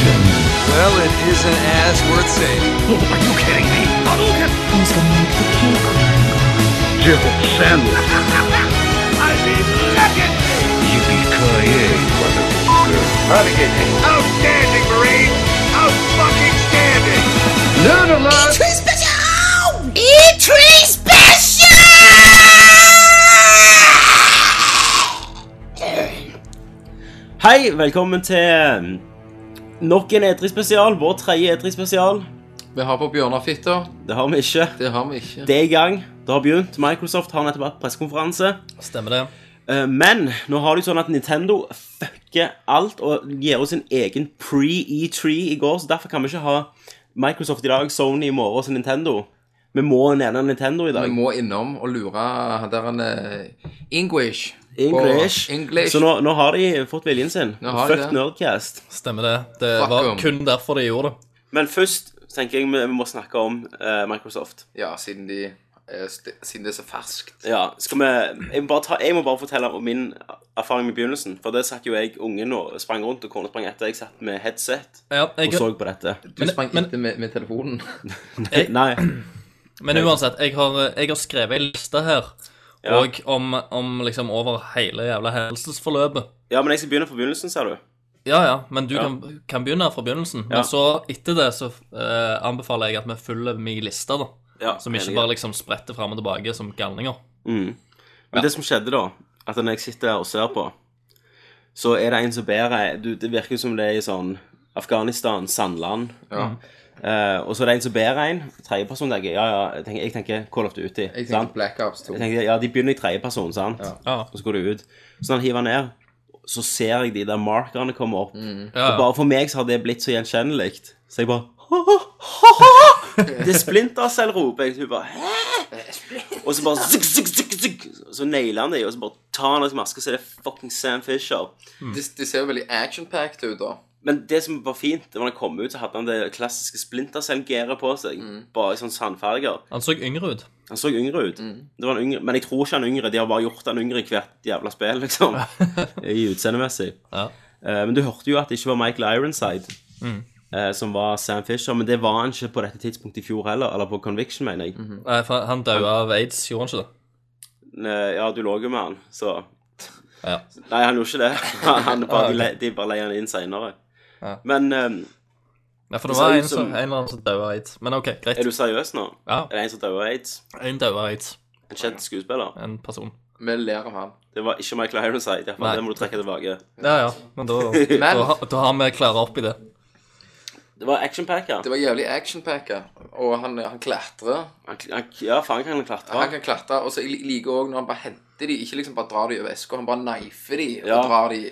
Well, it isn't as worth saving. Are you kidding me? Hadouken! Who's gonna make the cake run? Jibble sandwich. I mean, legendary! Yippee-ki-yay, motherfucker. Renegade. Outstanding, Marine! Out-fucking-standing! Nerd alert! Tree Special! E-Tree Special! Hei, velkommen til um, nok en E3-spesial. Vår tredje E3-spesial. Vi har på Bjørnarfitta. Det har vi ikke. Det har vi ikke. Det er i gang. Det har begynt. Microsoft har nettopp hatt pressekonferanse. Stemmer det. Eh, Men nå har de sånn at Nintendo fucker alt og gir oss sin egen pre-E3 i går, så derfor kan vi ikke ha Microsoft i dag, Sony i morgen og Nintendo. Vi må nede Nintendo i dag. Vi må innom og lure han der han eh, English. English. Og English. Så nå, nå har de fått viljen sin. Fuck. Nerdcast. Stemmer det. Det Fuck var 'em. kun derfor de gjorde det. Men først tenker jeg vi vi må snakke om uh, Microsoft. Ja, siden, de, eh, siden det er så ferskt. Ja, skal vi jeg må, bare ta, jeg må bare fortelle om min erfaring i begynnelsen. For det satt jo jeg ungen og sprang rundt, og kona sprang etter. Jeg satt med headset Ja, og så på dette. Du sprang men- etter med, med telefonen. Nei. men uansett, jeg har, jeg har skrevet ei liste her Ja. og om, om liksom over hele jævla helsesforløpet. Ja, men jeg skal begynne fra begynnelsen, ser du. Ja, ja, men du Ja. kan, kan begynne fra begynnelsen. Ja. Men så, etter det, så eh, anbefaler jeg at vi følger min liste, da. Ja, Som ikke bare liksom spretter fram og tilbake som galninger. Mm. Men det som skjedde da, at når jeg sitter der og ser på, så er det en som ber du, Det virker som det er i sånn Afghanistan, Sandland. Ja. Uh, og så er det en som ber en. Tredjeperson tenker ja, ja, jeg tenker, jeg tenker Call of Duty. Jeg sant? Black Ops 2. Jeg tenker, ja, De begynner i tredjeperson, sant? Ja. Og så går det ut. Så når han hiver ned, så ser jeg de der markerne komme opp. Ja, Og bare for meg så har det blitt så gjenkjennelig. Så jeg bare Det er Splinter Cell, roper jeg. Hun bare Hæ? Og så bare zuk, zuk, zuk, zuk. Så nailer han det, og så bare tar han av seg maske, så er det fucking Sam Fisher. De, de ser jo veldig action-packed ut, da. Men det som var fint, det var når han kom ut, så hadde han det klassiske Splinter Cell-gearet på seg. Bare i sånn sandfarger. Han så yngre ut. Han så yngre ut. Det var en yngre, men jeg tror ikke han er yngre. De har bare gjort han yngre i hvert jævla spill, liksom. I utseendemessig. Ja. Uh, men du hørte jo at det ikke var Michael Ironside eh, som var Sam Fisher. Men det var han ikke på dette tidspunktet i fjor heller. Eller på Conviction, mener jeg. Nei, for han døde av aids, gjorde han ikke det? Uh, ja, du lå jo med han, så Ja. Nei, han gjorde ikke det. Han, han bare, de, okay. de bare leier han inn seinere. Ja. Men um, Ja, for det Det var en, som, en eller annen som døde av aids. Men OK, greit. er du seriøs nå? Ja. Er det en som døde av aids? En døde av aids. En kjent skuespiller? En person. Vi ler av han. Det var ikke Michael Ironside. Nei. Det må du trekke tilbake. Ja, ja. Men da, Men da, da har vi klara opp i det. Det var actionpacker. det var jævlig action-packa. Og han, han klatrer. Han, han, ja, faen kan han klatre. Han kan klatre. Og så jeg liker òg når han bare henter de, ikke liksom bare drar de over eska. han bare nifer de og Ja. drar de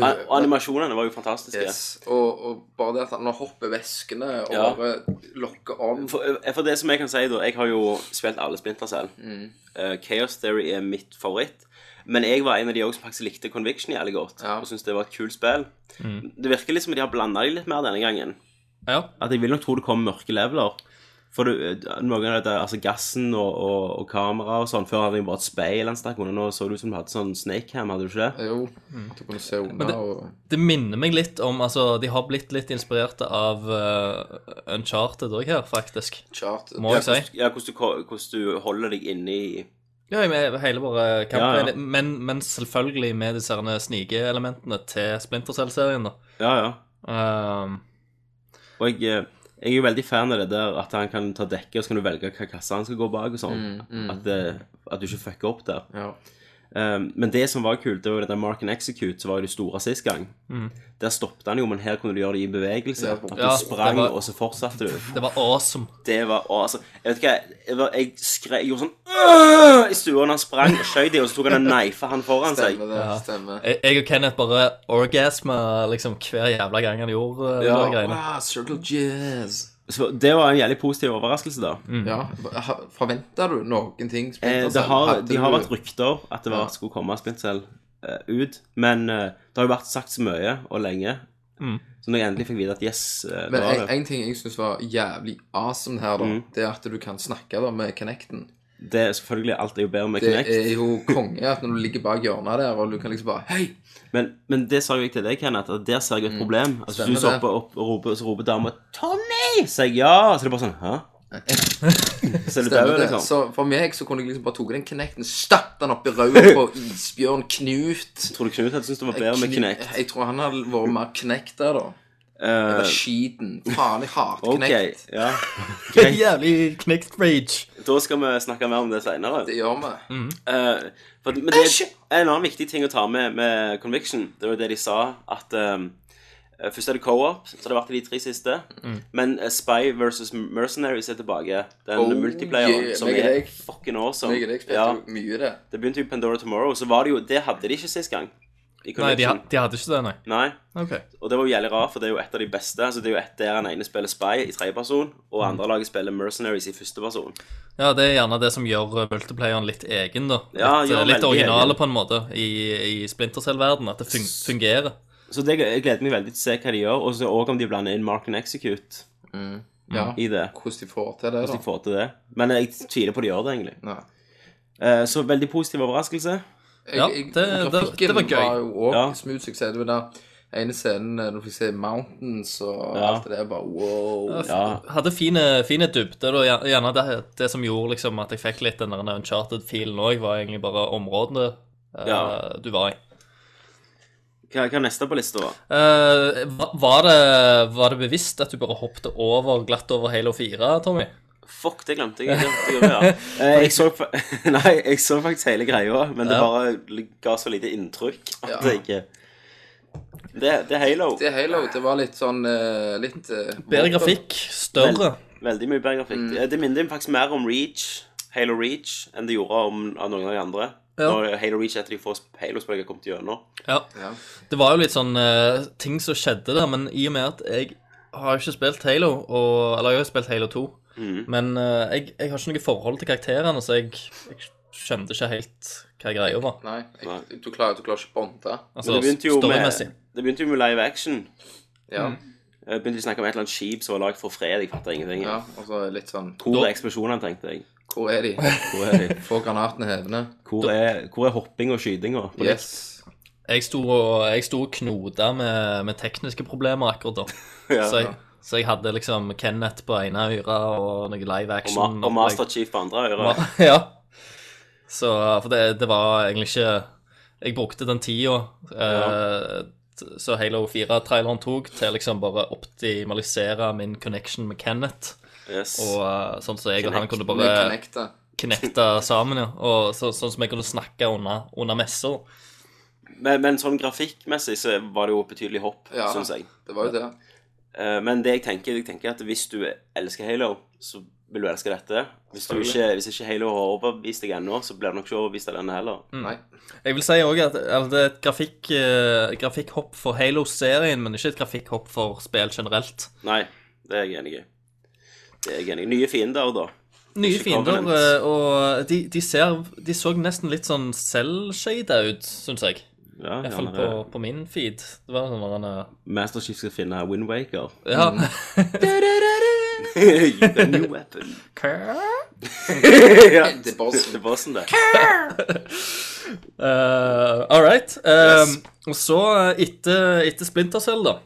A- Animasjonene var jo fantastiske. Yes. Og, og bare det at han hopper veskene og Ja. bare lokker om For, eh, for det som jeg kan si, da Jeg har jo spilt alle Splinter selv. Mm. Uh, Chaos Theory er mitt favoritt. Men jeg var en av de også som faktisk likte Conviction jævlig godt. Ja. Og syntes det var et kult spill. Det virker liksom som de har blanda de litt mer denne gangen. Ja. At jeg vil nok tro det kommer mørke leveler. For du, eh, noen av dette, altså gassen og, og, og kamera og sånn Før hadde jeg bare et speil han stakk under. Nå så det ut som du hadde sånn snakecam, hadde du ikke det? Jo, du kunne se under det- og Det minner meg litt om Altså, de har blitt litt inspirert av uh, Uncharted òg her, faktisk. Charted. Må jeg si. Ja, hvordan du, hvordan du holder deg inne i Ja, med hele våre kamper. Ja, ja. Men, men selvfølgelig med disse snikeelementene til Splinter Cell-serien, da. Ja, ja. Um, Og jeg, eh, jeg er jo veldig fan av det der at han kan ta dekket, og så kan du velge hva kasse han skal gå bak og sånn. At, at du ikke fucker opp der. Ja. Um, men det som var kult, det var jo det Mark and Execute, som var jo det store sist gang. Der stoppet han jo, men her kunne du gjøre det i bevegelse. Ja, At du ja, sprang, var- og så fortsatte du. det var awesome. Det var altså, Jeg vet ikke, jeg, var, jeg skre, Jeg gjorde sånn i stua når han sprang og skjøt i, og så tok han en knife han foran seg. Stemmer det. Stemmer. Jeg, jeg og Kenneth bare orgasma liksom hver jævla gang han gjorde de Ja. der greiene. Wow, Circle Jazz. Så det var en jævlig positiv overraskelse, da. Ja. Forventa du noen ting? Eh, det har, de har du- vært rykter at det var, Ja. skulle komme Splinter uh, ut, men uh, det har jo vært sagt så mye og lenge. Så når jeg endelig fikk vite at yes, eh, det Men var en, det en ting jeg syns var jævlig awesome her, da, Mm. det er at du kan snakke da med Connecten. Det er selvfølgelig alt er jo bedre med Det Kinect. er jo konge at når du ligger bak hjørnet der, og du kan liksom bare Hei! Men, men det sa jo jeg til deg, Kenneth, at der ser jeg et problem. Altså, Mm. Stemmer du så det. oppe opp, og roper, så roper dama 'Tommy!' Så jeg ja. Så det er bare sånn Hæ? Så er du Stemmer død, det. liksom. Så for meg så kunne jeg liksom bare tatt den knekten, stappet den opp i røret på isbjørn Knut. Tror du Knut hadde syntes det var bedre med knekt? Jeg tror han hadde vært mer knekt der, da. Eh, Eller skiten. Faen, jeg hater ok, knekt. ja. Greit. Jævlig knekt rage. Da skal vi snakke mer om det seinere. Det gjør vi. Eh, for, men det er en annen viktig ting å ta med med Conviction. Det var jo det de sa, at um, eh, Først er det co-op, så det har vært de tre siste. Men uh, Spy versus Mercenaries er tilbake. Den Oh, multiplayeren yeah. som er fucking awesome. Meg og deg Ja, mye det. det begynte jo Pandora Tomorrow, så var det jo Det hadde de ikke sist gang. I Nei, de, ha- de hadde ikke det, nei. Nei. Okay. Og det var jo jævlig rart, for det er jo et av de beste. Altså Det er jo et der den ene spiller Spy i tredjeperson, og andre laget spiller Mercenaries i førsteperson. Ja, det er gjerne det som gjør eh, multiplayeren litt egen, da. Litt, Ja, eh, litt originale egen. på en måte i, i Splinter Cell-verden. At det fun fungerer. Så det, jeg gleder meg veldig til å se hva de gjør, og så òg om de blander inn Mark and Execute Ja. i det. Hvordan de får til det, da. da. de får til det. Men jeg tviler på de gjør det, egentlig. Nei. Eh, så veldig positiv overraskelse. Jeg, Ja, det- det- det var gøy. var jo også Ja. smooth suksess. Det var der ene scenen eh, når du fikk se Mountains og Ja. alt det der. Bare wow. Ja. Hadde fine, fine dybde. Da. Gjer- Gjerne det, det som gjorde liksom at jeg fikk litt den der Uncharted-filen òg, var egentlig bare områdene eh, Ja. du var i. Hva, hva er neste på lista? Eh, var, det, var det bevisst at du bare hoppet over glatt over Halo 4, Tommy? Fuck, det glemte jeg. Det, det jeg, ja. Eh, jeg så, nei, jeg så faktisk hele greia, men det bare ga så lite inntrykk at jeg ikke det, det er Halo. Det er Halo, det var litt sånn eh, Litt Bedre grafikk, større. Veldig mye bedre grafikk. Mm. Det minner faktisk mer om Reach, Halo Reach, enn det gjorde om av noen av de andre. Ja. Når Halo Reach etter de få Halo-spill kom til kommet gjennom. Ja. Ja. Det var jo litt sånn uh, ting som skjedde der, men i og med at jeg har ikke spilt Halo, og, eller jeg har spilt Halo 2, mm. men uh, jeg, jeg har ikke noe forhold til karakterene, så jeg, jeg skjønte ikke helt hva greia var. Nei, jeg, du, klarer, du klarer ikke å bonde. Altså, det begynte med, det begynte jo med live action. Ja. Jeg begynte å snakke om et eller annet skip som var lagd for fred. Jeg fatter ingenting. ja. Og så litt sånn Hvor er eksplosjonene, tenkte jeg. Hvor er de? Hvor er, de? Få granatene hevende. hvor er, hvor er hopping og skytinga? på? Yes. Jeg sto og, jeg sto og knota med, med tekniske problemer akkurat da. Ja. Så, jeg, så jeg hadde liksom Kenneth på ene øret og noe live Og, action. ma og Master Chief på andre øret. Ja. Så For det, det var egentlig ikke Jeg brukte den tida eh, så Halo 4-traileren tok, til liksom bare optimalisere min connection med Kenneth. Yes. Og eh, sånn som jeg og han kunne bare knekte connecte sammen, ja. Og så, sånn som jeg kunne snakke under, under messer. Men, men sånn grafikkmessig så var det jo betydelig hopp, Ja. syns jeg. Det var jo det. Eh, Men det jeg tenker, jeg tenker at hvis du elsker Halo, så vil du elske dette. Hvis, du ikke, hvis ikke Halo har overbevist deg ennå, så blir du nok ikke overbevist av denne heller. Nei. Jeg vil si òg at altså, det er et grafikk, uh, grafikkhopp for Halo-serien, men ikke et grafikkhopp for spill generelt. Nei, det er jeg enig i. Det er jeg enig i. Nye fiender, da. Nye fiender, eh, og de, de ser De så nesten litt sånn selvshada ut, syns jeg. Ja, I hvert fall på, på min feed. Det var sånn en, eh, Master Chief skal finne Windwaker. Ja. Mm. The new weapon. ja, Det er bossen. det er bossen, det. Eh, all right. Eh, Og så, etter, etter Splinter Cell, da,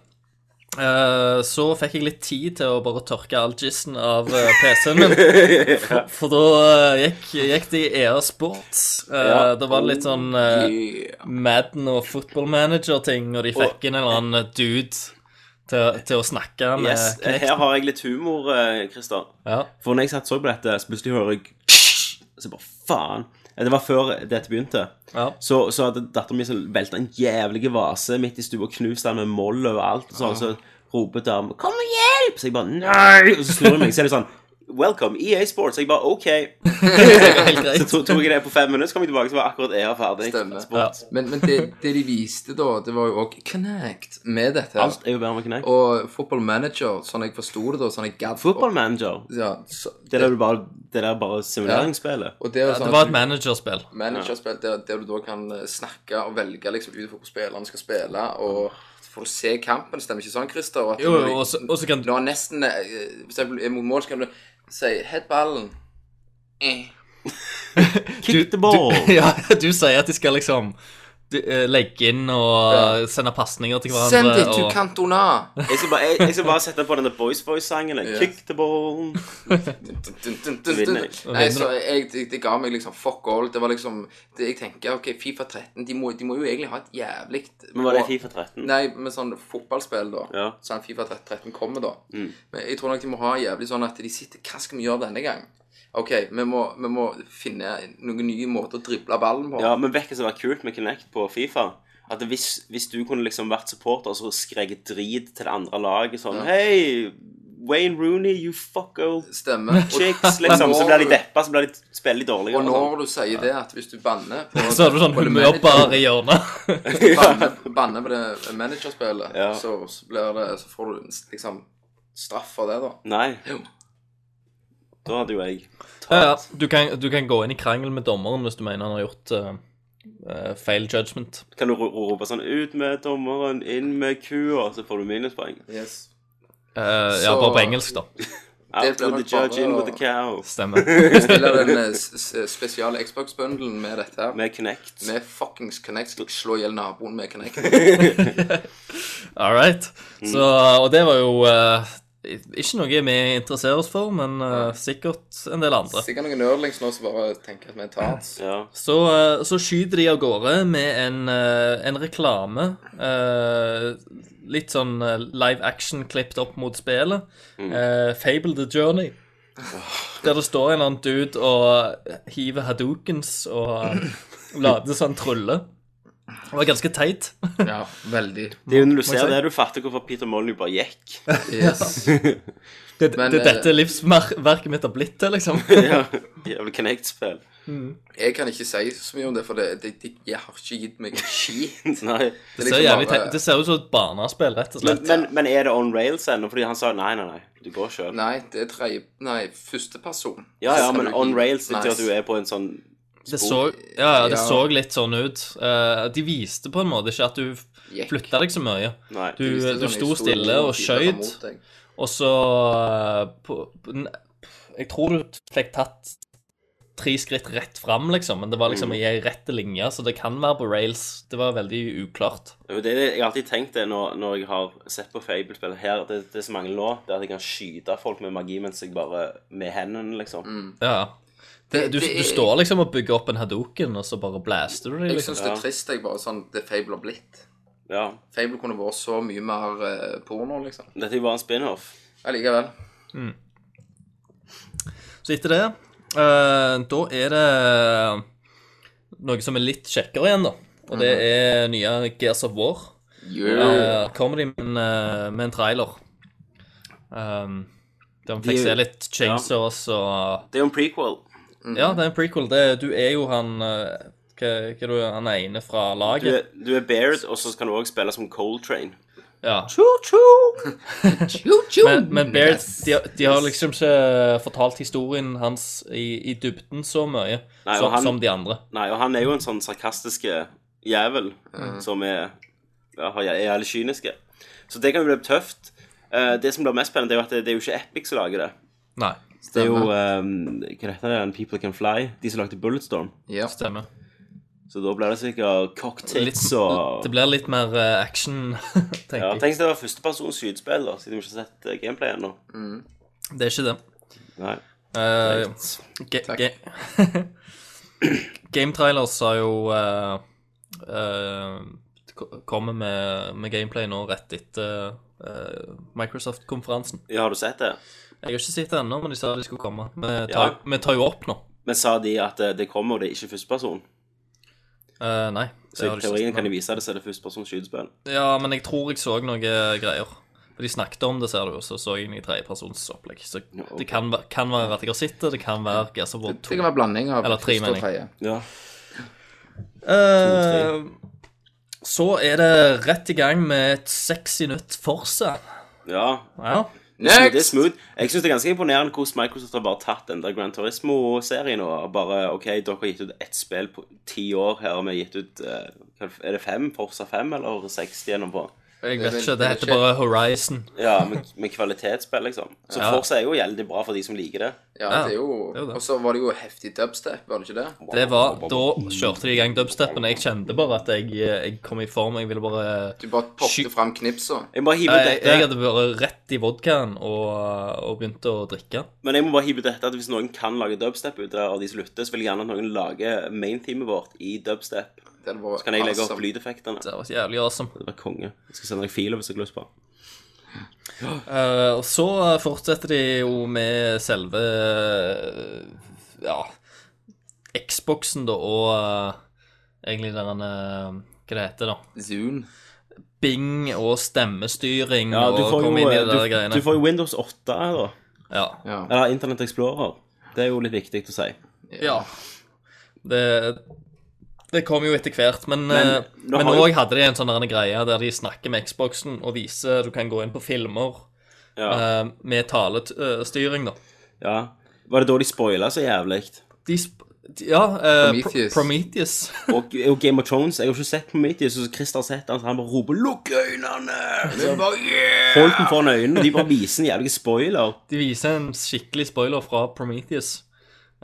så fikk jeg litt tid til å bare tørke all gissen av eh, PC-en min. For, for da eh, gikk, gikk det i EA Sports. Eh, Ja. Det var litt sånn eh, Yeah. Madden og Football Manager-ting, og de fikk inn en eller annen dude til, til å snakke med Yes, her har jeg litt humor, eh, Christer. Ja. For når jeg satt så på dette, så plutselig hører jeg Så bare faen. Det var før dette begynte. Ja. Så, så hadde datteren min så velta en jævlig vase midt i stua og knuste den med moll overalt. Og sånn, så roper damen 'Kom og hjelp!' Så jeg bare 'Nei!' Og så snur jeg meg, så er det sånn 'Welcome, EA Sports'. Så jeg bare 'OK'. Så to- jeg det på fem minutter, så kom jeg tilbake, så var akkurat EA ferdig. Stemmer. Men, men det, det de viste da, det var jo òg Connect med dette. her. Alt er jo bedre med Connect. Og Football Manager, sånn jeg forsto det da, sånn jeg gadd Football Manager. Ja, så, Det der du bare Det der bare simuleringsspillet. Og det er jo sånn Det var et managerspill. managerspill der, der du da kan eh, snakke og velge liksom ut hvor spillerne skal spille, og får du se kampen, stemmer ikke sånn, Christer? Og at Jo, jo, de- og så- og så kan Når nesten For eksempel mot mål, så kan du si 'hett ballen'. Eh. Kick the ball. Du, ja, du sier at de skal liksom legge inn og sende pasninger til hverandre. Send it to og, Cantona! Jeg skal bare, jeg, jeg skal bare sette på denne Boys Boys-sangen. Ja. Kick the ball. Jeg. Nei, så jeg, det, det ga meg liksom fuck all. Det var liksom det, Jeg tenker OK, Fifa 13 de må, de må jo egentlig ha et jævlig Men var det Fifa 13? Nei, med sånn fotballspill, da. Ja. Mm. Sånn Fifa 13 kommer, da. Men jeg tror nok de må ha jævlig sånn at de sitter Hva skal vi gjøre denne gang? OK, vi må, vi må finne noen nye måter å drible ballen på. Ja, men vet du hva som var kult med Connect på Fifa? At hvis, hvis du kunne liksom vært supporter og så skreket drit til det andre laget sånn Hei, Wayne Rooney, you fuck old Stemmer. chicks, liksom. Så blir de deppa, så blir de spiller de dårligere. Og og sånn. når du sier det, at hvis du banner på så er du sånn humørbar i hjørnet. banner på det managerspillet, Ja. så, så, blir det, så får du liksom straff for det, da. Nei, Jo. Da hadde jo jeg Ja, ja. Du, kan, du kan gå inn i krangel med dommeren hvis du mener han har gjort eh, eh, feil judgment. Kan du ro- rope sånn Ut med dommeren, inn med kua, så får du minuspoeng. Yes. Eh, ja, Så- bare på engelsk, da. Out blir with the nok judge, in å- with the cow. Stemmer. Spiller den eh, s- s- spesiale Xbox-bundlen med dette her. Med Kinect. Med fuckings Connect. Skal slå i hjel naboen med Connect. All right. Mm. Så, og det var jo eh, ikke noe vi interesserer oss for, men uh, sikkert en del andre. Sikkert noen nerdlings nå som bare tenker at vi er tards. Ja. Så, uh, så skyter de av gårde med en, uh, en reklame. eh, litt sånn live action klippet opp mot spillet. Eh, Fable the Journey. Der det står en eller annen dude og hiver hadoukens og later som han truller. Det var ganske teit. Ja, veldig. Det er jo når du ser si? det, du fatter hvorfor Peter Molly bare gikk. Yes. Det, Men, det er eh, dette livsverket mitt har blitt til, liksom. ja, Jævlig Kinect-spill. Jeg kan ikke si så mye om det, for det, det, det, jeg har ikke gitt meg skit. Nei. Det liksom ser, jævlig bare- det ser ut som et barnespill, rett og slett. men, men er det on rails ennå? Fordi han sa nei, nei, nei. Du går sjøl. Nei, det er tre, Nei, førsteperson. Ja, ja, men on rails betyr at du er på en sånn Det så, ja, ja, det Ja. så litt sånn ut. Uh, de viste på en måte ikke at du flytta deg så mye. Nei. Du, du sånn sto stille og deg. og så uh, på, på, n- Jeg tror du fikk tatt tre skritt rett fram, liksom, men det var Mm. liksom i ei rett linje, så det kan være på rails. Det var veldig uklart. Det er det jeg har alltid tenkt det når, når jeg har sett på Fable-spill her, det, det som mangler nå, det er at jeg kan skyte folk med magi mens jeg bare Med hendene, liksom. Ja. Det, du, det du er- står liksom og bygger opp en hadouken, og så bare blaster du dem. Jeg Liksom. syns det er trist jeg bare sånn det Fable har blitt. Ja. Fable kunne vært så mye mer eh, porno, liksom. Dette er jo bare en spin-off. Allikevel. Så etter det, eh, da er det noe som er litt kjekkere igjen, da. Og det er nye Gears of War. Yeah. Uh, kommer de med en, eh, med en trailer. Um, der vi fikk De- se litt chainsaws og Det er jo en prequel. Ja, det er en prequel. Det, du er jo han eh, Hva hva er du, han ene fra Du laget? er, du er Baird, og så kan du òg spille som Coltrane. Ja. Choo-choo! Men, men Baird, de, har- de har liksom ikke fortalt historien hans i, i dybden så mye Nei, og som, han- som de andre. Nei, og han er jo en sånn sarkastiske jævel som er ja, har- er jævlig kyniske. Så det kan jo bli tøft. Eh, det som blir mest spennende, er jo at det, det er jo ikke Epic som lager det. Nei, Det er jo um, Hva heter det? People Can Fly. De som lagde Bulletstorm. Ja. stemmer. Så da blir det sikkert cocktails og det blir litt mer uh, action, tenker ja, jeg. Tenk hvis det var førstepersons skytespill, da, siden vi ikke har sett uh, gameplay ennå. Det er ikke det. Nei. Uh, ja... Takk Game Trailers har jo uh, uh, ko- Kommer med, med gameplay nå rett etter uh, Microsoft-konferansen. Ja, har du sett det? Jeg har ikke sett det ennå, men de sa de skulle komme. Vi tar, Ja. vi tar jo opp nå. Men sa de at det, det kommer, og det er ikke førsteperson? Eh, nei. det Så har i de ikke teorien kan de vise det så er det førstepersons skytespill? Ja, men jeg tror jeg så noen greier. For de snakket om det, ser du, og så så jeg den i tredjepersons. Så det kan, være- kan være at jeg har sett det, det kan være Gears of War Det 2. kan være blanding av Eller tre, første og mener tredje. Ja. Eh, så er det rett i gang med et sexy nytt Forsa. ja. Ja. Det er smooth. Jeg syns det er ganske imponerende hvordan Microsoft har bare tatt den der Gran Turismo-serien og bare OK, dere har gitt ut ett spill på ti år. Her har vi gitt ut eh, er det fem? Forsa 5 eller 60 gjennom på? Jeg vet ikke, det heter bare Horizon. Ja, med, med kvalitetsspill, liksom. Så Ja. Forza er jo veldig bra for de som liker det. Ja, Ja, det er jo det er jo det. Og så var det jo heftig dubstep, var det ikke det? Det var, Da kjørte de i gang dubstepen. Jeg kjente bare at jeg, jeg kom i form. Jeg ville bare Du bare Sky- poppet fram knipsa. Jeg må bare hive ut jeg, jeg dette, hadde vært rett i vodkaen og, og begynte å drikke. men jeg må bare hive ut dette at hvis noen kan lage dubstep ut av de som lytter, så vil jeg gjerne at noen lager main-teamet vårt i dubstep. Det hadde vært Så kan jeg legge opp lydeffektene. Det var jævlig awesome. Det var konge. Jeg skal sende deg filer hvis jeg har lyst på. Eh, og så fortsetter de jo med selve Ja, Xboxen, da, og uh, egentlig den uh, Hva det heter da? Zoom. Bing og stemmestyring Ja, og komme inn i de der greiene. du får jo Windows 8, da. Ja. Ja. Eller Internett Explorer. Det er jo litt viktig å si. ja. Det, det kom jo etter hvert, men Men eh, òg hadde de en sånn greie der de snakker med Xboxen og viser Du kan gå inn på filmer Ja. uh, med talestyring, da. ja. Var det da de spoila så jævlig? De sp ja, eh, Pro- Prometheus. Prometheus. Og, og Game of Thrones Jeg har ikke sett Prometheus, og så Christer har sett han, så han bare roper 'lukk øynene'! Så Holdt den foran øynene, og de bare viser en jævlig spoiler. De viser en skikkelig spoiler fra Prometheus.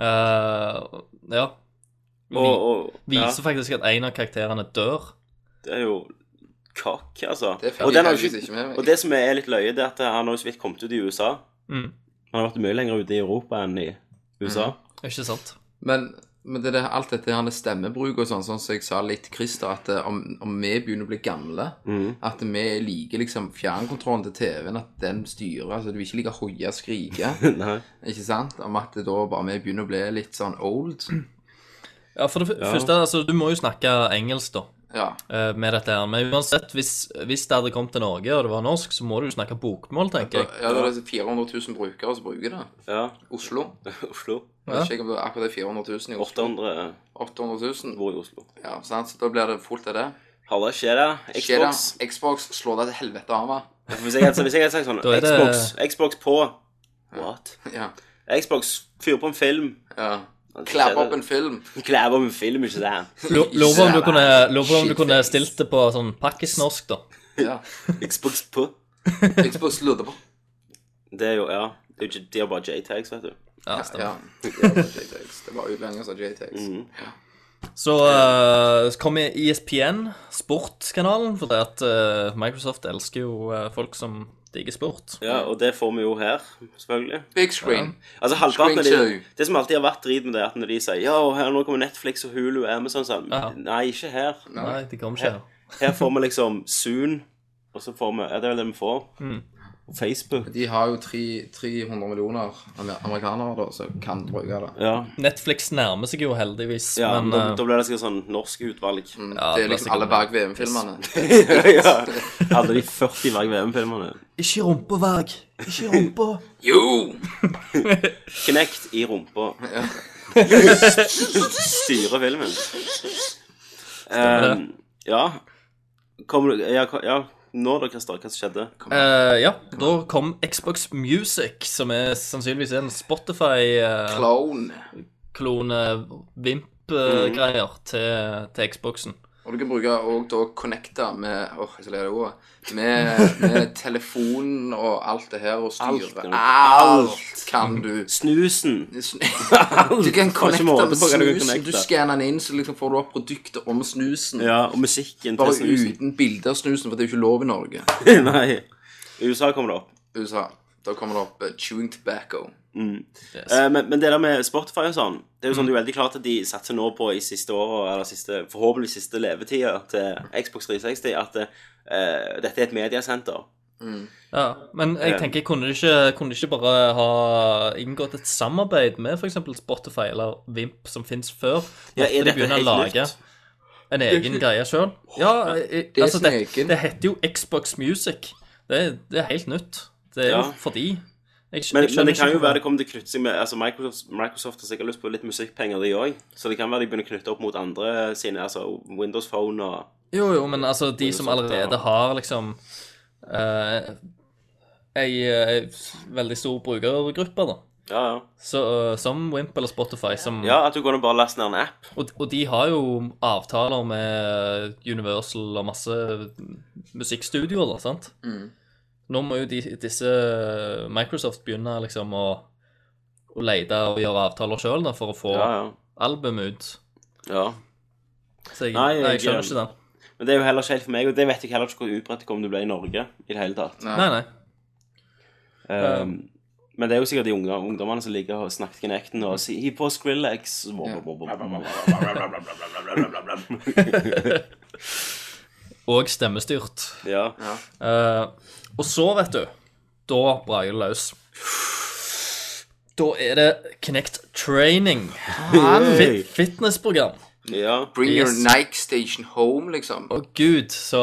Uh, ja. Vi, Og, viser ja, faktisk at en av karakterene dør. det er jo kakk, altså. Det og, den har ikke med meg. og det som er litt løye, det er at han har så vidt kommet ut i USA. Mm. Han har vært mye lenger ute i Europa enn i USA. Ikke sant? Men, men det er alt dette her med stemmebruk og sånn, sånn som jeg sa litt Christer, at eh, om, om vi begynner å bli gamle, mm. at vi liker liksom fjernkontrollen til TV-en, at den styrer, altså du vil ikke like hoie og skrike, ikke sant? Om at det da bare vi begynner å bli litt sånn old. Ja, for det første, altså, du må jo snakke engelsk, da. Ja. eh, Med dette her. Men uansett, hvis, hvis det hadde kommet til Norge, og det var norsk, så må du jo snakke bokmål, tenker jeg. Ja, det er 400 000 brukere som bruker det. Ja. Oslo. Oslo. Ja. Jeg vet ikke om det er akkurat 400 000 i Oslo. 800 800 000. bor i Oslo. Ja, sant? Så da blir det fullt av det. Halla, skjer det? Xbox. Skjer det? Xbox. Xbox slår deg til helvete av hva? Hvis jeg hadde sagt sånn Xbox, Xbox på What? Ja. Xbox, fyr på en film. ja. Klappe opp en film. Klær opp en film, ikke det? Lu- Lurer på om du kunne, lurer på om du kunne stilt det på sånn pakkisnorsk, da. Ja. Xbox på. Xbox lurte på. Det er jo, ja det er jo, ikke- De har bare JTags, vet du. Ja, stemmer. Ja. JTags. Det var utlendinger som JTags. Så uh, kommer kom ESPN, sportskanalen, for at uh, Microsoft elsker jo uh, folk som digger sport. Ja, Og det får vi jo her, selvfølgelig. Big screen. Altså halvparten av de, Det som alltid har vært drit med det, er at når de sier Ja, her nå kommer Netflix og Hulu og Amazon sånn Ja. Nei, ikke her. Nei, det kommer ikke her. Her får vi liksom Zoon, og så får vi Ja, det er vel det vi får. Mm. Og Facebook. De har jo tre- 300 millioner amer- amerikanere da, som kan bruke det. Ja. Netflix nærmer seg jo heldigvis, ja men da, eh, da blir det sikkert sånn norsk utvalg. Mm, Ja, det er liksom alle bak VM-filmene. ja. Alle de 40 Varg VM-filmene. Ikke rumpa, Varg! Ikke rumpa! Jo! Knekt i rumpa. Styrer filmen. Um, ja. Kommer du ja, ko- ja, nå da, Christer, hva skjedde? Uh, ja, da kom Xbox Music, som er sannsynligvis en Spotify-klone, Clone. Vimp-greier til, til Xboxen. Og du kan bruke og da connecte med Åh, jeg skal lære det ordet. Med, med telefonen og alt det her, og styre. Alt, Alt, kan du. Snusen. Du kan connecte med snusen. Du skanner den inn, så liksom får du opp produktet om snusen. Ja, og musikken Bare til snusen. uten bilde av snusen, for det er jo ikke lov i Norge. Nei. I USA kommer det opp. USA. Da kommer det opp uh, chewing tobacco. Eh, men, men det der med Spotify og sånn, det er jo sånn det er veldig klart at de satser nå på i siste året, eller siste, forhåpentlig siste levetida til Xbox 360, at eh, dette er et mediasenter. Ja, men jeg tenker, kunne de ikke, kunne de ikke bare ha inngått et samarbeid med f.eks. Spotify eller Vimp, som fins før? Ja, er dette de helt lage nytt? en egen greie sjøl? Ja, eh, Det altså, det, det heter jo Xbox Music. Det, det er helt nytt. Det er Ja. jo fordi jeg, Men, jeg men det kan jo være det kommer til å knytte seg med Altså Microsoft, Microsoft har sikkert lyst på litt musikkpenger, de òg. Så det kan være de begynner å knytte opp mot andre sine, altså Windows Phone og Jo, jo, men altså, de som allerede har liksom uh, ei, ei veldig stor brukergruppe, da. Ja, ja. Så, uh, som Wimp eller Spotify, som Ja, at du går og bare laster ned en app. Og, og de har jo avtaler med Universal og masse musikkstudioer, da, sant? Nå må jo de, disse Microsoft begynne liksom å, å lete og gjøre avtaler sjøl for å få Ja, ja. album ut. ja. Så jeg, Nei, jeg jeg- skjønner ikke den. Men det er jo heller ikke helt for meg, og det vet jeg heller ikke hvor utbredt det kommer til å bli i Norge i det hele tatt. Nei, nei. Um, men det er jo sikkert de unge, ungdommene som ligger og snakker Kinecten og sier 'Hiv på Skrillex'. Og stemmestyrt. Ja. Uh, og så, vet du, da braker det løs. Da er det Kinect Training. Fit, fitnessprogram. ja. Bring your Nike Station home, liksom. Å gud, så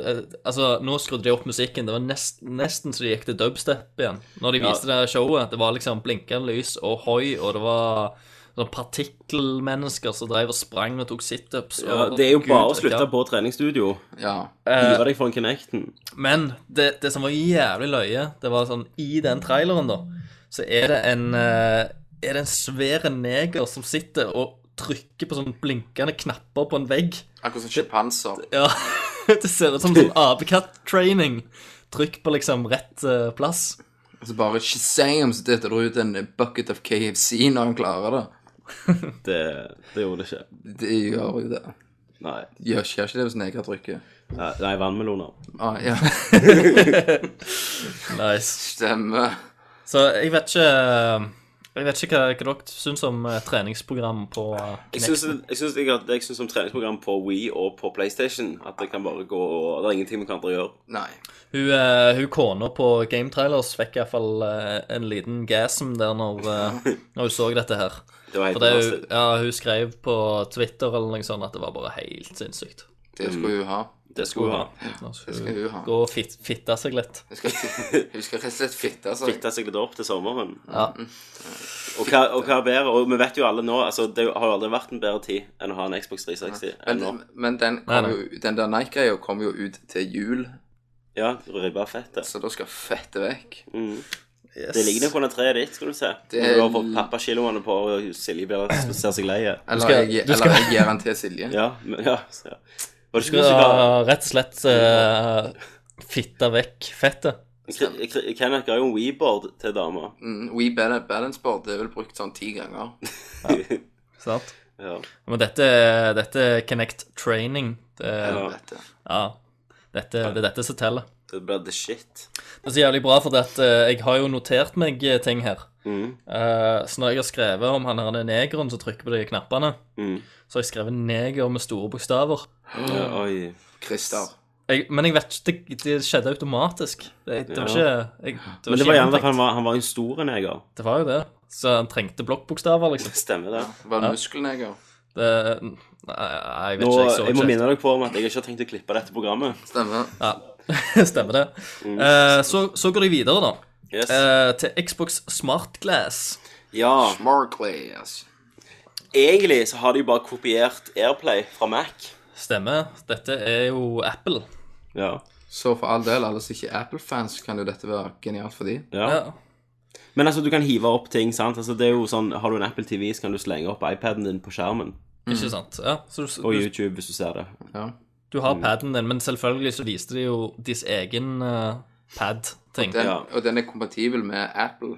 eh, Altså, nå skrudde de opp musikken. Det var nest, nesten så de gikk til dubstep igjen. Når de viste det showet. Det var liksom blinkende lys og hoi, og det var sånn partikkelmennesker som drev og sprang og tok situps. ja. Det er jo Gud, bare å slutte på treningsstudio. Ja. Hive deg foran Kinecten. Men det, det som var jævlig løye, det var sånn I den traileren, da, så er det en eh, Er det en svær neger som sitter og trykker på sånne blinkende knapper på en vegg. Akkurat som sjimpanser. Ja, Det ser ut som sånn apekatt-training. Trykk på liksom rett eh, plass. Og så bare shazam, så detter det ut en bucket of KFC når han klarer det. Det, det gjorde det ikke. Det gjør jo det. Nei. Gjør skjer ikke det hvis neger trykker? Nei, nei vannmeloner. Ah, ja, Nice. stemmer. Så jeg vet ikke Jeg vet ikke hva, hva dere syns om eh, treningsprogram på eh, Jeg syns, jeg syns, jeg, jeg syns om treningsprogram på Wii og på PlayStation at det kan bare gå og Det er ingenting vi kan andre gjøre. Nei. Hun, eh, hun kona på Game Trailers fikk iallfall uh, en liten gasm der når, eh, når hun så dette her. Det var helt For det, hun, fantastisk. ja, hun skrev på Twitter eller noe sånt at det var bare helt sinnssykt. Det skulle hun ha. Det skulle hun ha. Nå Det skal hun hun ha. gå og fit, fitte seg litt. Hun skal, hun skal rett og slett fitte seg. Fitte seg litt opp til sommeren. Ja. Og hva, og hva er bedre? Og vi vet jo alle nå altså Det har jo aldri vært en bedre tid enn å ha en Xbox 360 enn nå. Men, men den, jo, den der Nike-greia kom jo ut til jul, Ja, ribba fettet. så da skal fettet vekk. Mm. Det ligger nok under treet ditt, skal du se. Det- du har fått pappakiloene på, og Silje blir, ser seg lei. Eller, jeg, eller jeg gir den til Silje. Ja, men, ja, så, ja. Var det Du ikke skal rett og slett uh, fitte vekk fettet. Kenneth ga jo en WeBoard til dama. Mm, We Bal- Balance Board det er vel brukt sånn ti ganger. Sant? Ja. Men dette, dette er Connect Training. Det, dette ja, dette, det er dette som teller. Det blir the shit. Det er så jævlig bra, for det at eh, jeg har jo notert meg eh, ting her. Mm. Eh, så når jeg har skrevet om han her negeren som trykker på de knappene, Mm. så har jeg skrevet 'neger' med store bokstaver. Ja, oi. Christer. Jeg, men jeg vet ikke Det, det skjedde automatisk. Det, det var ikke jeg, det var Men det var gjerne at han var, han var en stor neger. Det var jo det. Så han trengte blokkbokstaver, liksom. Stemmer det. Var det muskelneger? Det, nei, jeg vet Nå, ikke. Jeg så jeg må minne dere på om at jeg ikke har tenkt å klippe dette programmet. Stemmer. Ja, Stemmer det. Eh, så, så går de videre, da. Yes. Eh, til Xbox Smart Glass. Ja, Smartglass. egentlig så har de bare kopiert Airplay fra Mac. Stemmer. Dette er jo Apple. Ja. Så for all del, alle som ikke er Apple-fans, kan jo dette være genialt for de. ja. Ja. Men altså, du kan hive opp ting, sant? Altså, det er jo sånn, Har du en Apple TV, så kan du slenge opp iPaden din på skjermen. Ikke sant? Ja, så du, Og du, YouTube, hvis du ser det. Ja. du har paden din, men selvfølgelig så viste de jo deres egen eh, pad-ting. Den, Ja. Og den er kompatibel med Apple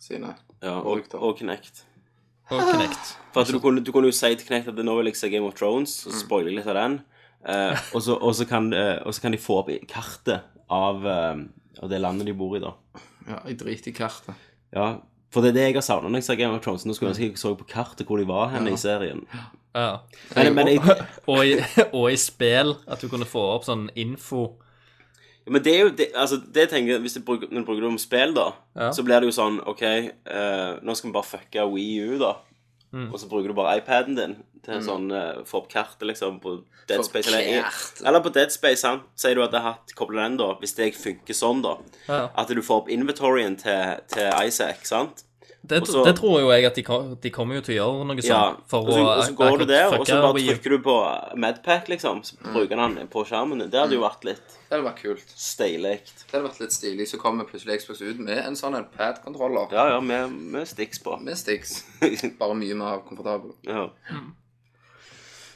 sine. Ja, og, Produkter. og Kinect. Og Kinect. For at du kunne, du kunne jo si til Kinect at nå vil jeg se Game of Thrones, så spoiler jeg litt av den. Eh, og, så, og, så kan, eh, og så kan de få opp i kartet av, eh, av det landet de bor i, da. Ja, jeg driter i kartet. Ja, for det er det jeg har savna når jeg ser Game of Thrones. Nå skulle jeg ønske jeg så på kartet hvor de var hen i serien. Ja. Men, men, jeg, Og, i, og i spill at du kunne få opp sånn info. Men det er jo det, altså, det tenker jeg, Hvis du bruker, når du bruker det om spill, da, Ja. så blir det jo sånn OK, eh, nå skal vi bare fucke Wii U, da. Mm. Og så bruker du bare iPaden din til sånn uh, få opp kartet, liksom, på Dead Space. Eller, eller på Dead Space, sant? Sier du at jeg har hatt kobla den, da, hvis det funker sånn, da. Ja. At du får opp inventoryen til, til Isaac, sant? Det, også, det tror jo jeg at de, de kommer jo til å gjøre noe Ja. sånt. For og, så, og så går du der, og så bare trykker du på Medpack, liksom. Så bruker den på skjermen. Det hadde jo vært litt Det hadde vært kult. Stilig. Det hadde vært litt stilig. Så kommer plutselig Xbox ut med en sånn en pad-kontroller Ja, ja, med, med sticks på. med sticks. Bare mye mer komfortabel. Ja.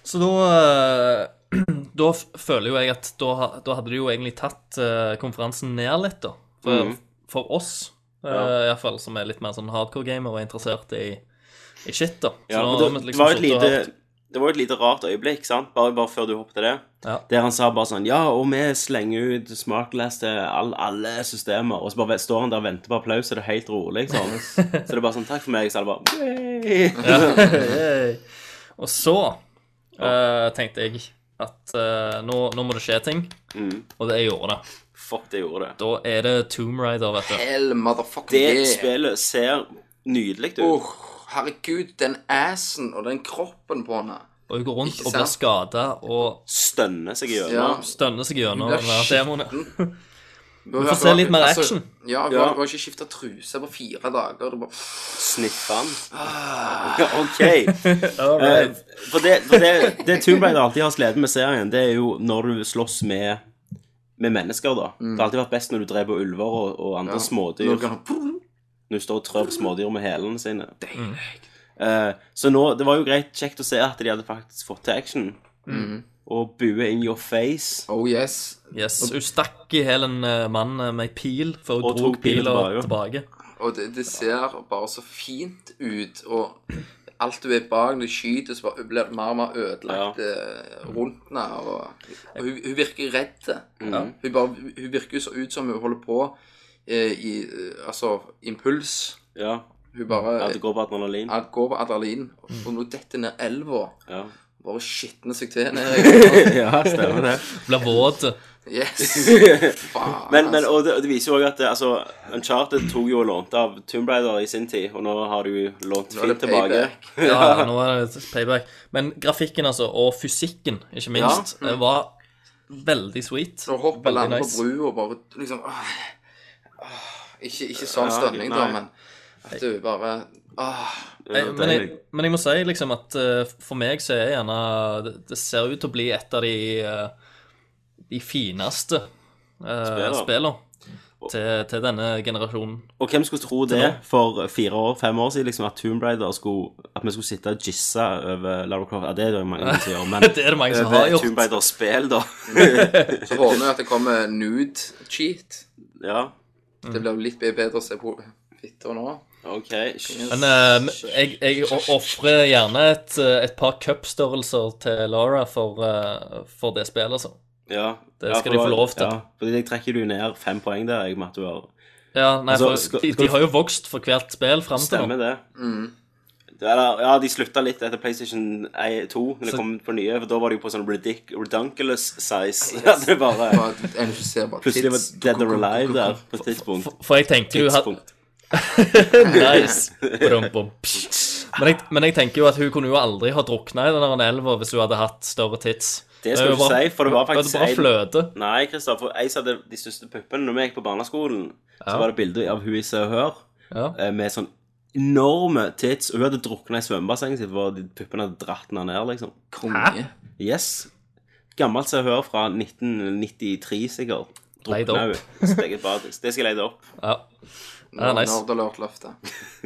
Så da, eh, da føler jo jeg at da, da hadde de jo egentlig tatt eh, konferansen ned litt, da. For, mm. for oss, uh, Ja. iallfall, som er litt mer sånn hardcore gamer og er interessert i, i shit, da. Så Ja, men det, liksom var et lite det var et lite rart øyeblikk, sant? Bare, bare før du hoppet til det. Ja. Der han sa bare sånn Ja, og vi slenger ut smartglass til all, alle systemer. Og så bare står han der og venter på applaus, og det er helt rolig, sånn. Så det er bare sånn Takk for meg. Så er det bare! Og så uh, tenkte jeg at uh, nå, nå må det skje ting, Mm. og det gjorde det. Fuck, det gjorde det. Da er det Tomb Raider, vet du. Hell motherfucker Det yeah. spillet ser nydelig ut. Åh, herregud, den assen og den kroppen på henne. Og hun går rundt og blir skada og Stønner seg Ja. gjennom. stønner seg gjennom blir der Vi får se litt mer action. Ja, hun Ja. har- hun har ikke skifta truse på fire dager. Er bare Sniffa den. Ah. OK. Eh, for det, for det, det Tomb Raider alltid har slitt med serien, det er jo når du slåss med, med mennesker, da. Det har alltid vært best når du dreper ulver og, og andre smådyr. Når du kan- Når du står og trør på smådyr med hælene sine. Eh, så nå, det var jo greit kjekt å se at de hadde faktisk fått til action. Og bue in your face. Oh yes. Yes, Hun stakk i hæl en eh, mann med ei pil før hun Og dro pila tilbake. tilbake. Og det, det ser bare så fint ut, og alt du er bak når du skyter, så blir det mer og mer ødelagt ja. rundt henne. Og, og hun, hun virker redd. Hun, bare, hun virker så ut som hun holder på eh, i eh, Altså impuls. Ja. Hun bare ja det går på adrenalin. ja, går på adrenalin, og nå detter ned elva. Ja, Bare skitner seg til i ja stemmer det. Blir våt. Yes! Faen, Men, men altså. og det, og det viser jo også at det, altså, Uncharted tok jo og lånte av Tomb Raider i sin tid, og nå har du lånt fint tilbake. Ja, nå er det payback. Men grafikken, altså, og fysikken, ikke minst, Ja. mm. var veldig sweet. Å hoppe land nice. på brua og bare liksom åh, åh, ikke, ikke sånn Ja, stønning, da, men at du bare åh, Ja, Eh, Men jeg, men jeg må si liksom at uh, for meg så er gjerne Det, det ser ut til å bli et av de eh, De fineste uh, Spiller. spillene til, til denne generasjonen. Og hvem skulle tro det for fire år, fem år siden, liksom, at Tomb Raider skulle At vi skulle sitte og gisse over Lara Croft? Ja, det er det mange som gjør, men Det er det mange som har gjort. Tomb Raider-spill, da. Så håper vi at det kommer nude cheat. ja, Det blir litt bedre å se på fitter nå. OK. Men uh, jeg, jeg ofrer gjerne et, eh, et par cupstørrelser til Lara for, uh, for det spillet, altså. Ja. Det ja, skal for de få lov til. Ja, fordi jeg trekker du ned fem poeng der, jeg, med at du har Ja, nei, Altså, for skal- de, skal- de har jo vokst for hvert spill fram til Stemmer nå. det. det er, da- ja, de slutta litt etter PlayStation 2, når det kom på nye, for da var de jo på sånn ridic redunculous size. Ja, det bare Plutselig var. Dead or Alive der på et tidspunkt. For jeg tenker jo at. Nice. Men jeg, men jeg tenker jo at hun kunne jo aldri ha drukna i den elva hvis hun hadde hatt større tits. Det skal er du ikke si, for det var faktisk Det var fløte. Nei, Kristoffer, jeg som hadde de største puppene når vi gikk på barneskolen, så var det bilde av hun i Se og Hør Ja. eh, med sånn enorme tits, hun hadde drukna i svømmebassenget sitt, for puppene hadde dratt henne ned, liksom. Konge. Yes. Gammelt Se og Hør fra 1993, sikkert. Leid Drukna opp. hun. Steget badis. Det skal jeg leide opp. Ja. Ja, nice. Nerdelert-løftet.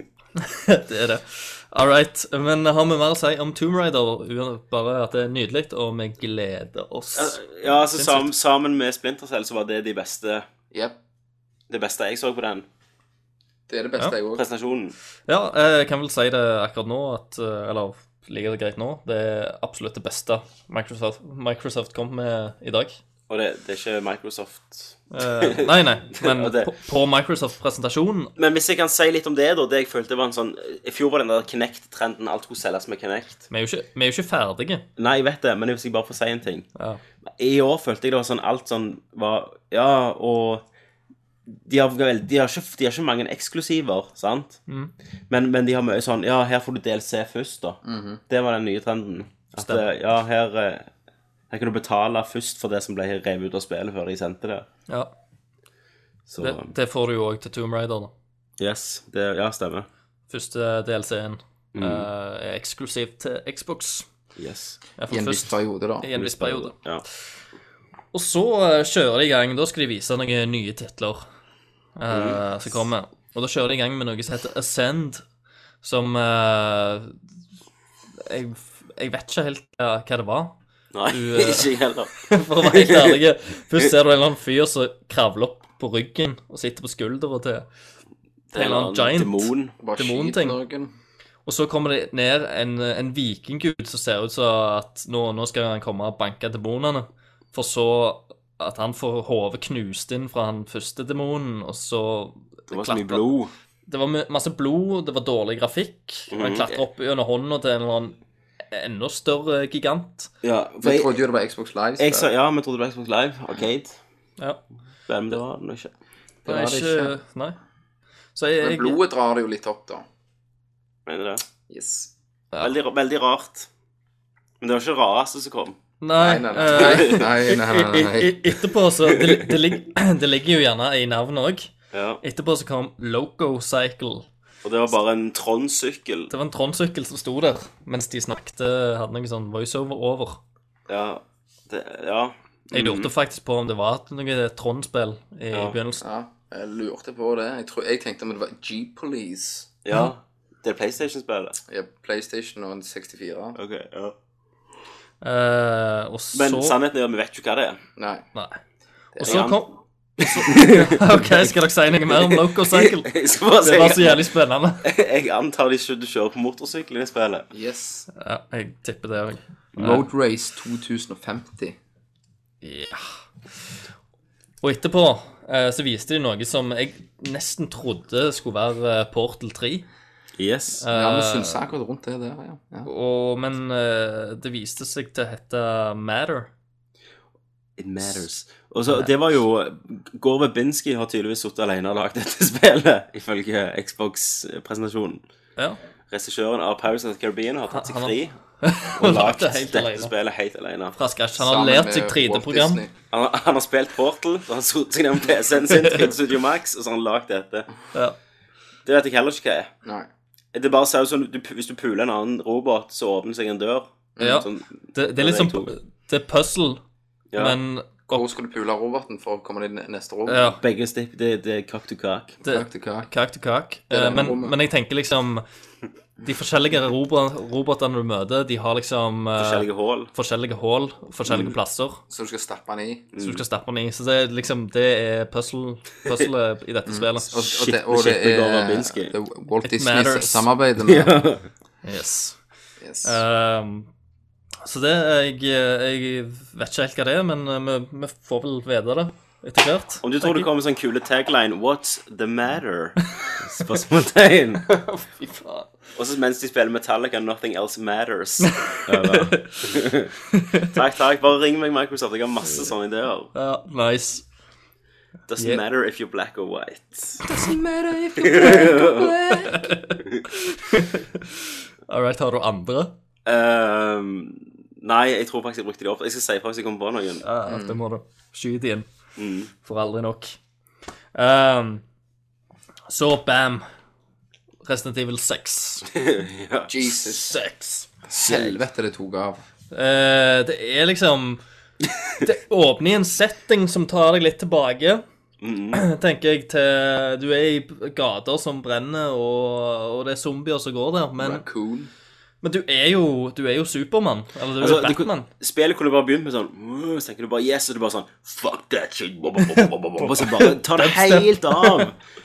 Det er det. All right. Men har vi mer å si om Tomb Raider? Bare at det er nydelig, og vi gleder oss. Ja, altså sam, Sammen med Splinter Cell så var det de beste yep. det beste jeg så på den Det er det beste, Ja. jeg òg. presentasjonen. Ja, jeg kan vel si det akkurat nå, at eh, Eller ligger det greit nå? Det er absolutt det beste Microsoft, Microsoft kom med i dag. Og det, det er ikke Microsoft Eh, nei, nei, men det- på, på Microsoft-presentasjonen Men hvis jeg kan si litt om det, da. Det jeg følte var en sånn I fjor var den der Kinect-trenden. Alt skulle selges med Kinect. Vi er jo ikke, vi er jo ikke ferdige. Nei, jeg vet det, men hvis jeg bare får si en ting Ja. I år følte jeg det var sånn alt sånn var Ja, og de har, vel- de, har ikke, de har ikke mange eksklusiver, sant? Men, men de har mye sånn Ja, her får du DLC først, da. Det var den nye trenden. At Stemmer. eh, ja, her eh, Her kan du betale først for det som ble revet ut av spillet før de sendte det. ja. Så Det, det får du jo òg til Tomb Raider. da. yes. Det, ja, stemmer. Første DLC-en Mm. uh, er eksklusiv til Xbox. Yes. I en viss periode, da. i en viss periode. Ja. Og så eh, kjører de i gang. Da skal de vise noen nye titler eh, som kommer. Og da kjører de i gang med noe som heter Ascend, som uh, jeg, jeg vet ikke helt hva det var. Nei, Du, eh, ikke jeg heller. For å være helt ærlig. Først ser du en eller annen fyr som kravler opp på ryggen og sitter på skuldra til en eller annen giant. demon. Bare Demonting. skyt noen. Og så kommer det ned en, en vikinggud som ser ut som at nå, nå skal han komme og banke demonene. For så at han får hodet knust inn fra han første demonen, og så Det var så mye blod. Det var ma- masse blod, det var dårlig grafikk. og Han Mhm. klatrer opp gjennom hånda til en eller annen enda større gigant. Ja, for Vi jeg, trodde jo det var Xbox Live. jeg sa ja, vi trodde det var Xbox Live. Arcade. Ja. Men det var det ikke. Det var det ikke. Nei. Så jeg, Men jeg blodet drar det jo litt opp, da. Mener du det. Yes. Ja. Veldig, veldig rart. Men det var ikke det rareste som kom. Nei, Nei, nei, eh, nei. nei, nei, Etterpå så Det, det, lig, det ligger jo gjerne i navnet òg. Ja. Etterpå så kom Loco Cycle. Og det var bare en Trond-sykkel. Det var en Trond-sykkel som sto der mens de snakket. Hadde noe sånn voiceover over. Ja. Det, ja. Jeg lurte faktisk på om det var noe Trond-spill i Ja. begynnelsen. Ja, jeg lurte på det. Jeg, tror, jeg tenkte om det var G-Police. ja. Det er PlayStation-spillet. Ja, PlayStation og en 64. Ok, ja. Eh, og så Men sannheten er at vi vet ikke hva det er. Nei. Nei. Det Og så kom så, OK, skal dere si noe mer om Loco Cycle? Jeg skal bare Det var så jævlig spennende. Jeg antar de skulle kjører på motorsykkel i spillet. Yes. Ja, jeg tipper det òg. Road Race 2050. Ja. Og etterpå eh, så viste de noe som jeg nesten trodde skulle være eh, Portal 3. Yes. Ja, vi synser akkurat rundt det der, ja. ja. Og, men uh, det viste seg til å hete Matter. It matters. Og så, det var jo Gore Verbinski har tydeligvis sittet alene og lagd dette spillet, ifølge Xbox-presentasjonen. Ja. Regissøren av Paris of the Caribbean har tatt seg fri og lagd det dette alene. spillet helt alene. Fra scratch. Han har Sammen lært seg 3D-program. Han, han har spilt Portal, så han har satt seg ned med PC-en sin, trykket Studio Max, og så har han lagd dette. Ja. Det vet jeg heller ikke hva er. Nei. Det bare ser ut som du, hvis du puler en annen robot, så åpner seg en dør. Ja. Sånn, Det, det er litt Ja, sånn er Det er puzzle, ja. men Hvor skal du pule roboten for å komme inn i neste rom? ja, Begge stipp, det, det er kakk til kak. det, Kak til kak. Kak til kak. Det er Eh, men, rommet. men jeg tenker liksom De forskjellige robo robotene du møter, de har liksom eh, Forskjellige hull. forskjellige hull, forskjellige Mm. plasser, Så du skal stappe den i. så du skal stappe den i. Så det er liksom Det er puzzle, puzzle i dette spillet. Og, og, Shit, det, og det shit er Gore Verbinski. det er Walt It Disney matters. samarbeidet med Yes. yes. Um, så det jeg, jeg vet ikke helt hva det er, men eh, vi, vi får vel vite det etter hvert. Om du tror det kommer kommer sånn kule tagline What's the matter? Spørsmålstegn. Fy faen. Og så mens de spiller Metallica, Nothing Else Matters. Takk, takk. Bare ring meg, Microsoft. Jeg har masse sånne ideer. Ja, nice. Doesn't Yeah. matter if you're black or white. All right, har du andre? Ehm, nei, jeg tror faktisk jeg brukte de opp. Jeg skal si fra hvis jeg kommer på noen. Ja, det må du skyte inn. Mm. For aldri nok. Um, så bam. Resident Evil 6. ja. Jesus. 6. Helvete, det tok av. Uh, det er liksom Det åpner i en setting som tar deg litt tilbake. Tenker jeg til Du er i gater som brenner, og, og det er zombier som går der. Men, Raccoon. Men du er jo Du er jo Supermann. Eller du Altså, er Batman. Du, spillet kunne bare begynt med sånn Så tenker du bare yes, og du bare sånn Fuck that shit. Og så bare ta det helt av.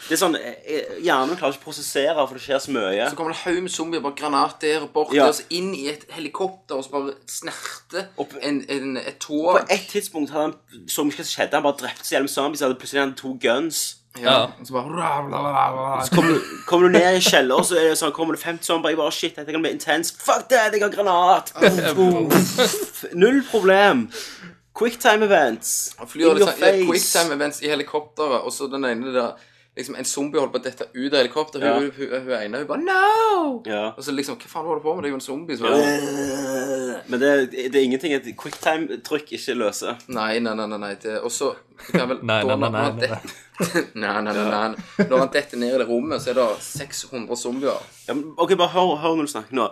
Det er sånn eh, Hjernen klarer ikke å prosessere, for det skjer så mye. Så kommer det en haug med zombier, bare granat der og bort Ja. og så inn i et helikopter, og så bare snerte Opp- en, en, et På et tidspunkt hadde han så mye som skjedde. Han bare drepte gjennom jævlig zombies. Hadde plutselig han to guns. Ja. Og så bare Så kommer du, kommer du ned i kjeller, så er det sånn, kommer det 50 sånn Jeg bare, shit, dette kan bli intens. Fuck det, jeg har granat! Null problem. Quicktime events. Flyr In your sånn, face. quicktime events i helikopteret, og så den ene der Liksom En zombie holder på å dette ut av helikopteret. Ja. Hun, hun, hun ene hun bare No! Ja. Og så liksom Hva faen holder du på med? Det er jo en zombie. Så ja. Men det, det er ingenting et quicktime-trykk ikke løser. Nei, nei, nei. nei, nei. Og så kan vel, Nei, nei, nei, nei, han nei, nei, nei, nei, nei. Når han detter ned i det rommet, så er det 600 zombier. Ja, men, ok, bare hør, hør når du snakker nå.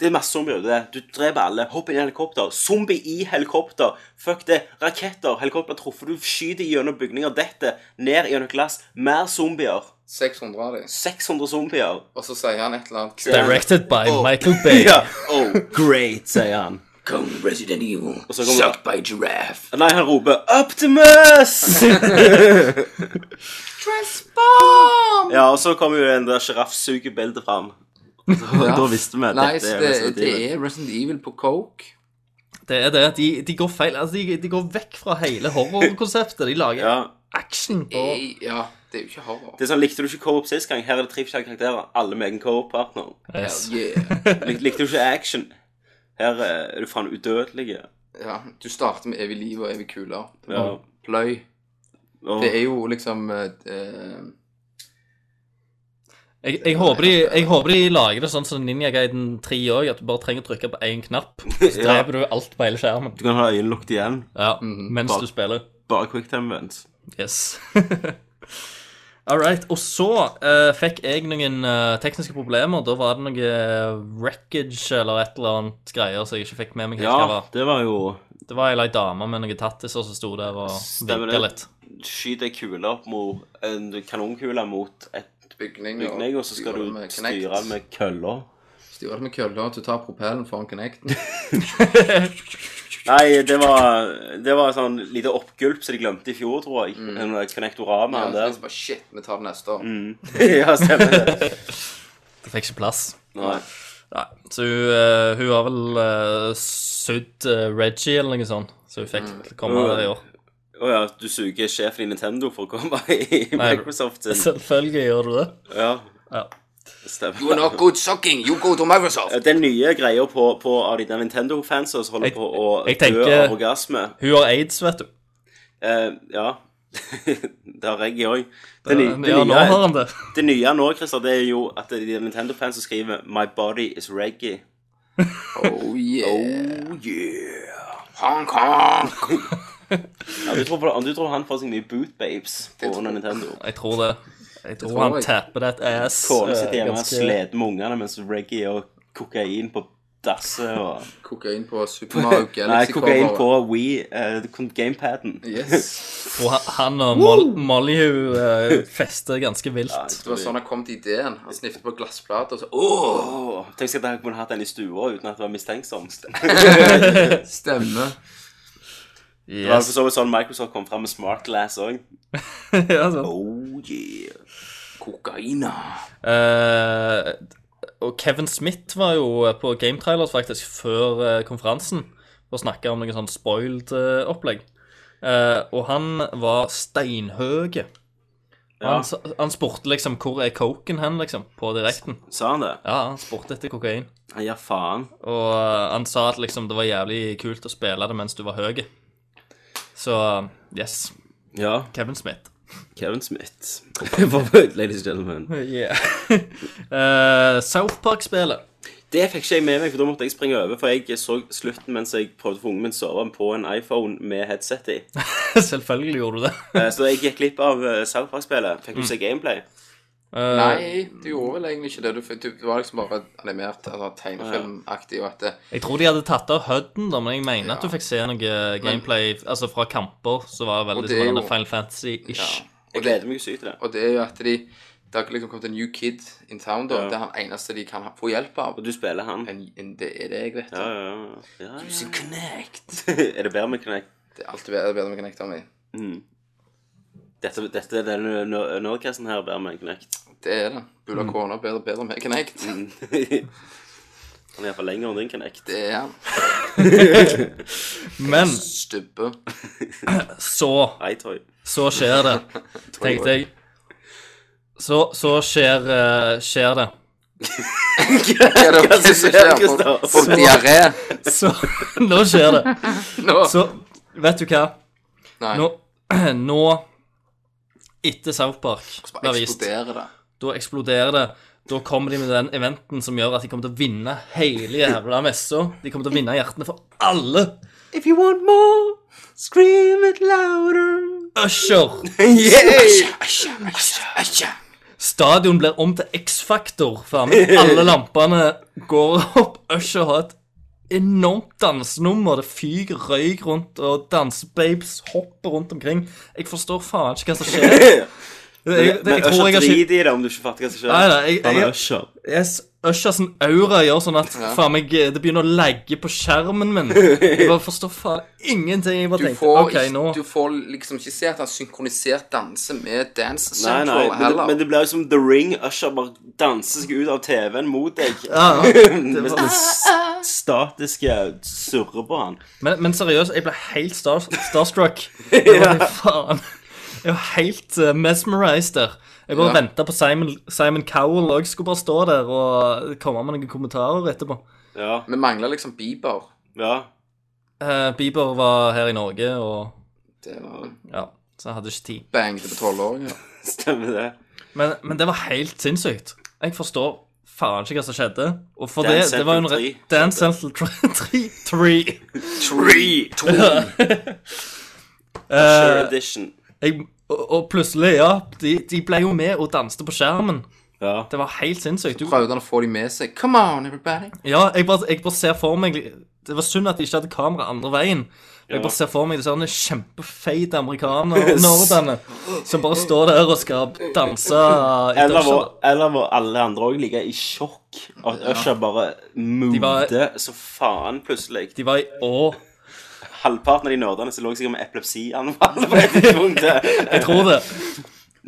Det er masse zombier. Det. er- Du dreper alle. Hopp inn i helikopter. Zombie i helikopter. Fuck det. Raketter. Helikopter truffer. Du skyter gjennom bygninger. Dette. Ned gjennom glass. Mer zombier. 600 av dem. 600 zombier. Og så sier han et eller annet Directed by Michael Bay. Ja. Oh, great, sier han. Come Resident Evil. Sucked by giraffe. Nei, han roper 'Optimus!' Transform! ja, og så kommer jo den der sjiraffsugebildet fram. Ja. Da visste vi at Nice, dette er det, Resident det Evil. er Resident Evil på coke. Det er det. De, de går feil. Altså, de, de går vekk fra hele horrorkonseptet. De lager Ja. action. Og Eh, Ja, det er jo ikke horror. Det er sånn, Likte du ikke co-op sist gang? Her er det tre forskjellige karakterer. Alle med egen co-op-partner. yes. Yeah. Lik, likte du ikke action? Her eh, er du faen udødelig. Ja, du starter med evig liv og evig kuler. Det Ja. pløy. Og, Det er jo liksom eh, eh, Jeg, jeg, håper de, jeg håper de lager det sånn som Ninja Gaiden 3 òg, at du bare trenger å trykke på én knapp. Så Ja. dreper du alt på hele skjermen. Du kan ha øynene lukket igjen. Ja, Mens Bare- du spiller. Bare quicktime events. Yes. All right. Og så uh, fikk jeg noen uh, tekniske problemer. Da var det noe eh, wreckage eller et eller annet greier som jeg ikke fikk med meg helt hva Ja, var. det var jo Det var ei dame med noen tattiser som sto der og Stemmer vinka det. litt. Skyter ei kule opp mot En kanonkule mot et bygning, bygning, og så skal du med Kinect. styre med kølla. Styre det med køller, du tar propellen foran connecten. Nei, det var Det var sånn lite oppgulp som de glemte i fjor, tror jeg. Mm. En Connectorama Ja, der. bare, shit, vi tar det neste år. ja, stemmer det. Det fikk ikke plass. Nei. Nei, Så hun, eh, hun har vel uh, sydd uh, Reggie eller noe sånt, så hun fikk Mm. komme der i år. Å ja, du suger sjefen i Nintendo for å komme i Nei. Microsoft sin Selvfølgelig gjør du det. Ja, Ja. stemmer. You are not good sucking, you go to Microsoft. Den nye greia på, på av de Nintendo-fansa som holder Jeg- på å jeg dø tenker- av orgasme. Hun har aids, vet du. Eh, ja. det har jeg òg. Det, ny, det, ja, nå har han det. det nye nå, Christer, det er jo at det er de Nintendo-fans som skriver 'My body is reggae'. Oh yeah. Oh yeah. Hong Kong. Ja, du, tror, du tror han får seg nye boot babes på Nintendo? Jeg tror det. Jeg tror, tror han jeg. tapper that ass. Kona sitter hjemme og sliter med ungene mens Reggie og kokain på dasse og Kokain på Super Mario Nei, Galaxy kokain på Wii, uh, gamepaden. Yes. Og han- og Mol Molly hun eh, fester ganske vilt. Det var sånn han kom til ideen. Han sniffet på glassplater og så Åh, Åh, Tenk at jeg kunne hatt den i stua uten at det var mistenksomt. stemme. Det var for så vidt sånn Microsoft kom fram med Smart Glass òg. ja, sånn. Oh yeah. Kokaina. Uh, og Kevin Smith var jo på Game Trailers faktisk før uh, konferansen og snakka om noe sånn spoiled uh, opplegg. Og han var steinhøg. Han, han spurte liksom 'Hvor er coken hen?' liksom, på direkten. Sa han det? Ja, han spurte etter kokain. Ja, faen. Og han sa at liksom det var jævlig kult å spille det mens du var høy. Så yes. Ja, Kevin Smith. Kevin Smith. Ladies and gentlemen. Yeah. uh, South Park-spillet. Det fikk ikke jeg med meg, for da måtte jeg springe over. For jeg så slutten mens jeg prøvde å få ungen min sove på en iPhone med headset i. Selvfølgelig gjorde du det. Eh, Så jeg gikk glipp av eh, South Park-spillet. Fikk du se gameplay? Eh, Nei, du gjorde vel egentlig ikke det. Du, du var liksom bare animert, altså tegnefilmaktig, og at det Jeg tror de hadde tatt av HUD-en, da, men jeg mener at du fikk se noe gameplay altså fra kamper som var veldig det veldig sånn jo- Final Fantasy-ish. Jeg gleder meg sykt til det. Og det er jo at de Det har liksom kommet en new kid in town, da. Ja. Det er han eneste de kan få hjelp av. Og du spiller han. En, en, det er det jeg vet. Ja, ja, ja. ja, ja. Using Connect. er det bedre med Connect? Det er alltid bedre, bedre med Connect enn meg. Dette, dette den nerdcasten her bedre med knekt. Det er det. Bulla kona bedre, bedre med Connect. Han er iallfall lenger enn din knekt. Det er han. Men Stubbe. så. Så skjer det, tenkte jeg. Så, så skjer, eh, skjer det. Hva er det som skjer? Folk- Folk diaré Så Nå skjer det. nå. Så vet du hva? Nei, Nå, nå etter South Park blir vist, det. da eksploderer det. Da kommer de med den eventen som gjør at de kommer til å vinne hele jævla messa. De kommer til å vinne hjertene for alle. If you want more, scream it louder. Usher. Asja. Stadion blir om til X-faktor. Faen meg alle lampene går opp. Usher har et enormt dansenummer. Det fyker røyk rundt, og dansebabes hopper rundt omkring. Jeg forstår faen ikke hva som skjer. Jeg, jeg, Men Usher driter i det om du ikke fatter hva som skjer. Nei, nei, jeg- jeg, jeg- Usher. Sin aura gjør sånn at Ja. faen meg, det begynner å legge på skjermen min. Jeg bare forstår faen ingenting. Jeg bare Du tenkte får, OK, nå du får liksom ikke se at han synkronisert danser med Dance Nei, Central nei, men det, heller. men det blir jo som The Ring. Usher bare danser seg ut av TV-en mot deg. ja, det var... s- statiske surrer på han. men, men seriøst, jeg ble helt star, starstruck. Jeg bare, faen. Jeg var helt uh, mesmerized der. Jeg bare Ja. venta på Simon, Simon Cowell og skulle bare stå der og komme med noen kommentarer etterpå. Ja, Vi mangler liksom Bieber. ja. Uh, Bieber var her i Norge, og Det var ja, så jeg hadde ikke tid. Bangte på tolvåringer. Stemmer det. Men, men det var helt sinnssykt. Jeg forstår faen ikke hva som skjedde. Og for Dance det, det var jo en re- 3. Dance Central 3. 3. Tree! Usher edition. Jeg, og, og plutselig, ja, de, de ble jo med og danste på skjermen. Ja. Det var helt sinnssykt. Du, Prøvde han å få de med seg. Come on, everybody. ja, jeg bare, jeg bare ser for meg Det var synd at de ikke hadde kamera andre veien. Jeg bare ser for meg disse kjempefeite amerikaner og nordene som bare står der og skal danse Eller hvor eller var alle andre òg ligger i sjokk og at Usher bare var- moder så faen plutselig. De var i å. Halvparten av de nerdene som lå sikkert med epilepsianfall på det tidspunktet. Jeg tror det.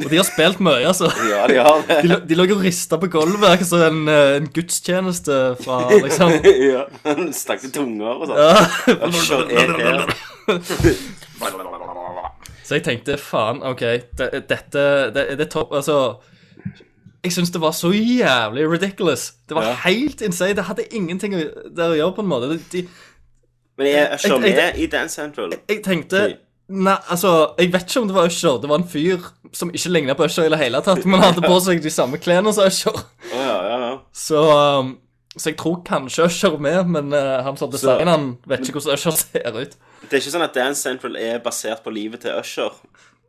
Og de har spilt mye, altså. Ja, de har det. De, lå- de lå og rista på gulvet, som en, eh, en gudstjeneste fra liksom ja. Stakk til tunger og sånn. Er. Så jeg tenkte faen, OK, dette det, det er topp Altså Jeg syns det var så jævlig ridiculous. Det var Ja. helt insane. Det hadde ingenting å- der å gjøre, på en måte. De, Men er Usher Jeg- jeg- med i Dance Central? jeg tenkte Nei, altså, jeg vet ikke om det var Usher. Det var en fyr som ikke ligna på Usher i det hele tatt, men hadde på seg de samme klærne som Usher. Oh, ja, ja, ja. Så, um, så jeg tror kanskje Usher er med, men uh, han som designer han, vet ikke hvordan Usher ser ut. Det er ikke sånn at Dance Central er basert på livet til Usher.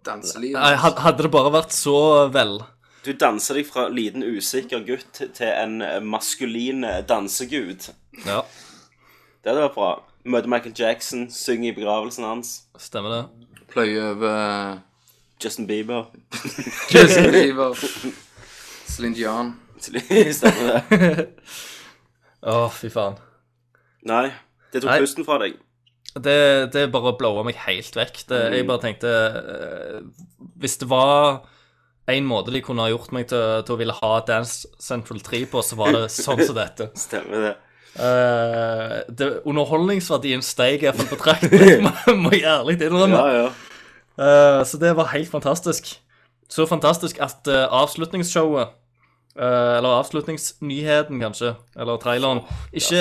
Danselivet. Nei, Hadde det bare vært så vel Du danser deg fra liten usikker gutt til en eh, maskulin eh, dansegud. Ja, Det hadde vært bra. Møte Michael Jackson, synger i begravelsen hans. stemmer det. Pløyer over Justin Bieber. Justin Bieber. Celine Dion. Stemmer det. Å, fy faen. Nei, det tok Nei. pusten fra deg. Det, det bare blowa meg helt vekk. Det, jeg bare tenkte eh, Hvis det var en måte de kunne ha gjort meg til, til å ville ha Dance Central 3 på, så var det sånn som dette. Stemmer det. Eh, det underholdningsverdien steg iallfall betraktelig, må, må jeg ærlig innrømme. Ja, ja. uh, så det var helt fantastisk. Så fantastisk at uh, avslutningsshowet eller avslutningsnyheten, kanskje, eller traileren, ikke,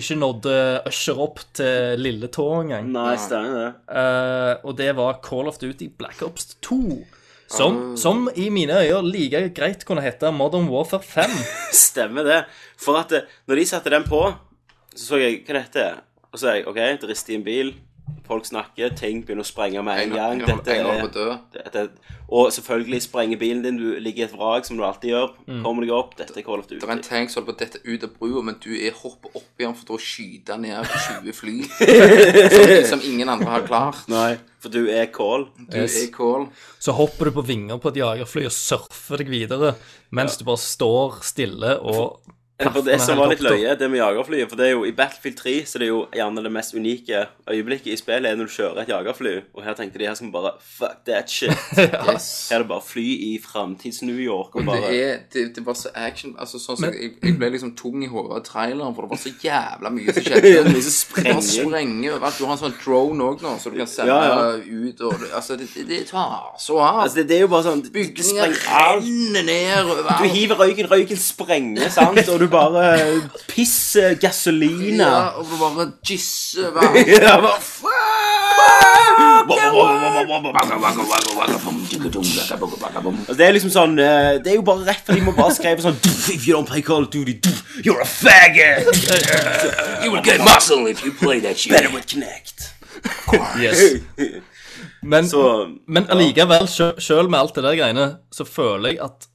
ikke nådde Usher opp til lille tå engang. Nei, det. Eh, og det var Call of Duty Black Ops 2. Som, som i mine øyne like greit kunne hete Modern Warfare 5. Stemmer det. For at det, når de satte den på, så så jeg hva det heter. Og så er jeg OK, drister i en bil. Folk snakker, ting begynner å sprenge med en En, gang. Dette en holder er dette, Og selvfølgelig sprenger bilen din. Du ligger i et vrak, som du alltid gjør. Kommer deg opp. Dette er Call of Duty. Det er en tank som holder på å dette ut av brua, men du er hopper opp igjen for å skyte ned 20 fly. som, som ingen andre har klart. Nei, for du er Call. Du er Call. Så hopper du på vinger på et jagerfly og surfer deg videre mens du bare står stille og For det som var litt løye, det med jagerflyet For det er jo i Battlefield 3 så det er jo gjerne det mest unike øyeblikket i spillet er når du kjører et jagerfly. Og her tenkte de her som bare Fuck that shit. Yes. Her er det bare fly i framtids-New York og Det, er, det, det var så action Altså sånn som jeg, jeg ble liksom tung i hodet av traileren, for det var så jævla mye som skjedde. Det er mye sprenging. sprenge. Du har en sånn drone òg nå, så du kan sende Ja, ja. ut og Altså, det, det, det tar så av. Altså, det, det er jo bare sånn Bygninger renner ned Du hiver røyken, røyken sprenger, sant? Og du bare pisser gasolina. Ja, og du bare gisser hver Ja, bare Altså, det er liksom sånn eh, Det er jo bare rett for de må bare skrive sånn If you don't play Call of Duty, you're a faggot! You will get muscle if you play that shit. Better with Kinect. Yes. Men, Så men allikevel, sjøl med alt det der greiene, så føler jeg at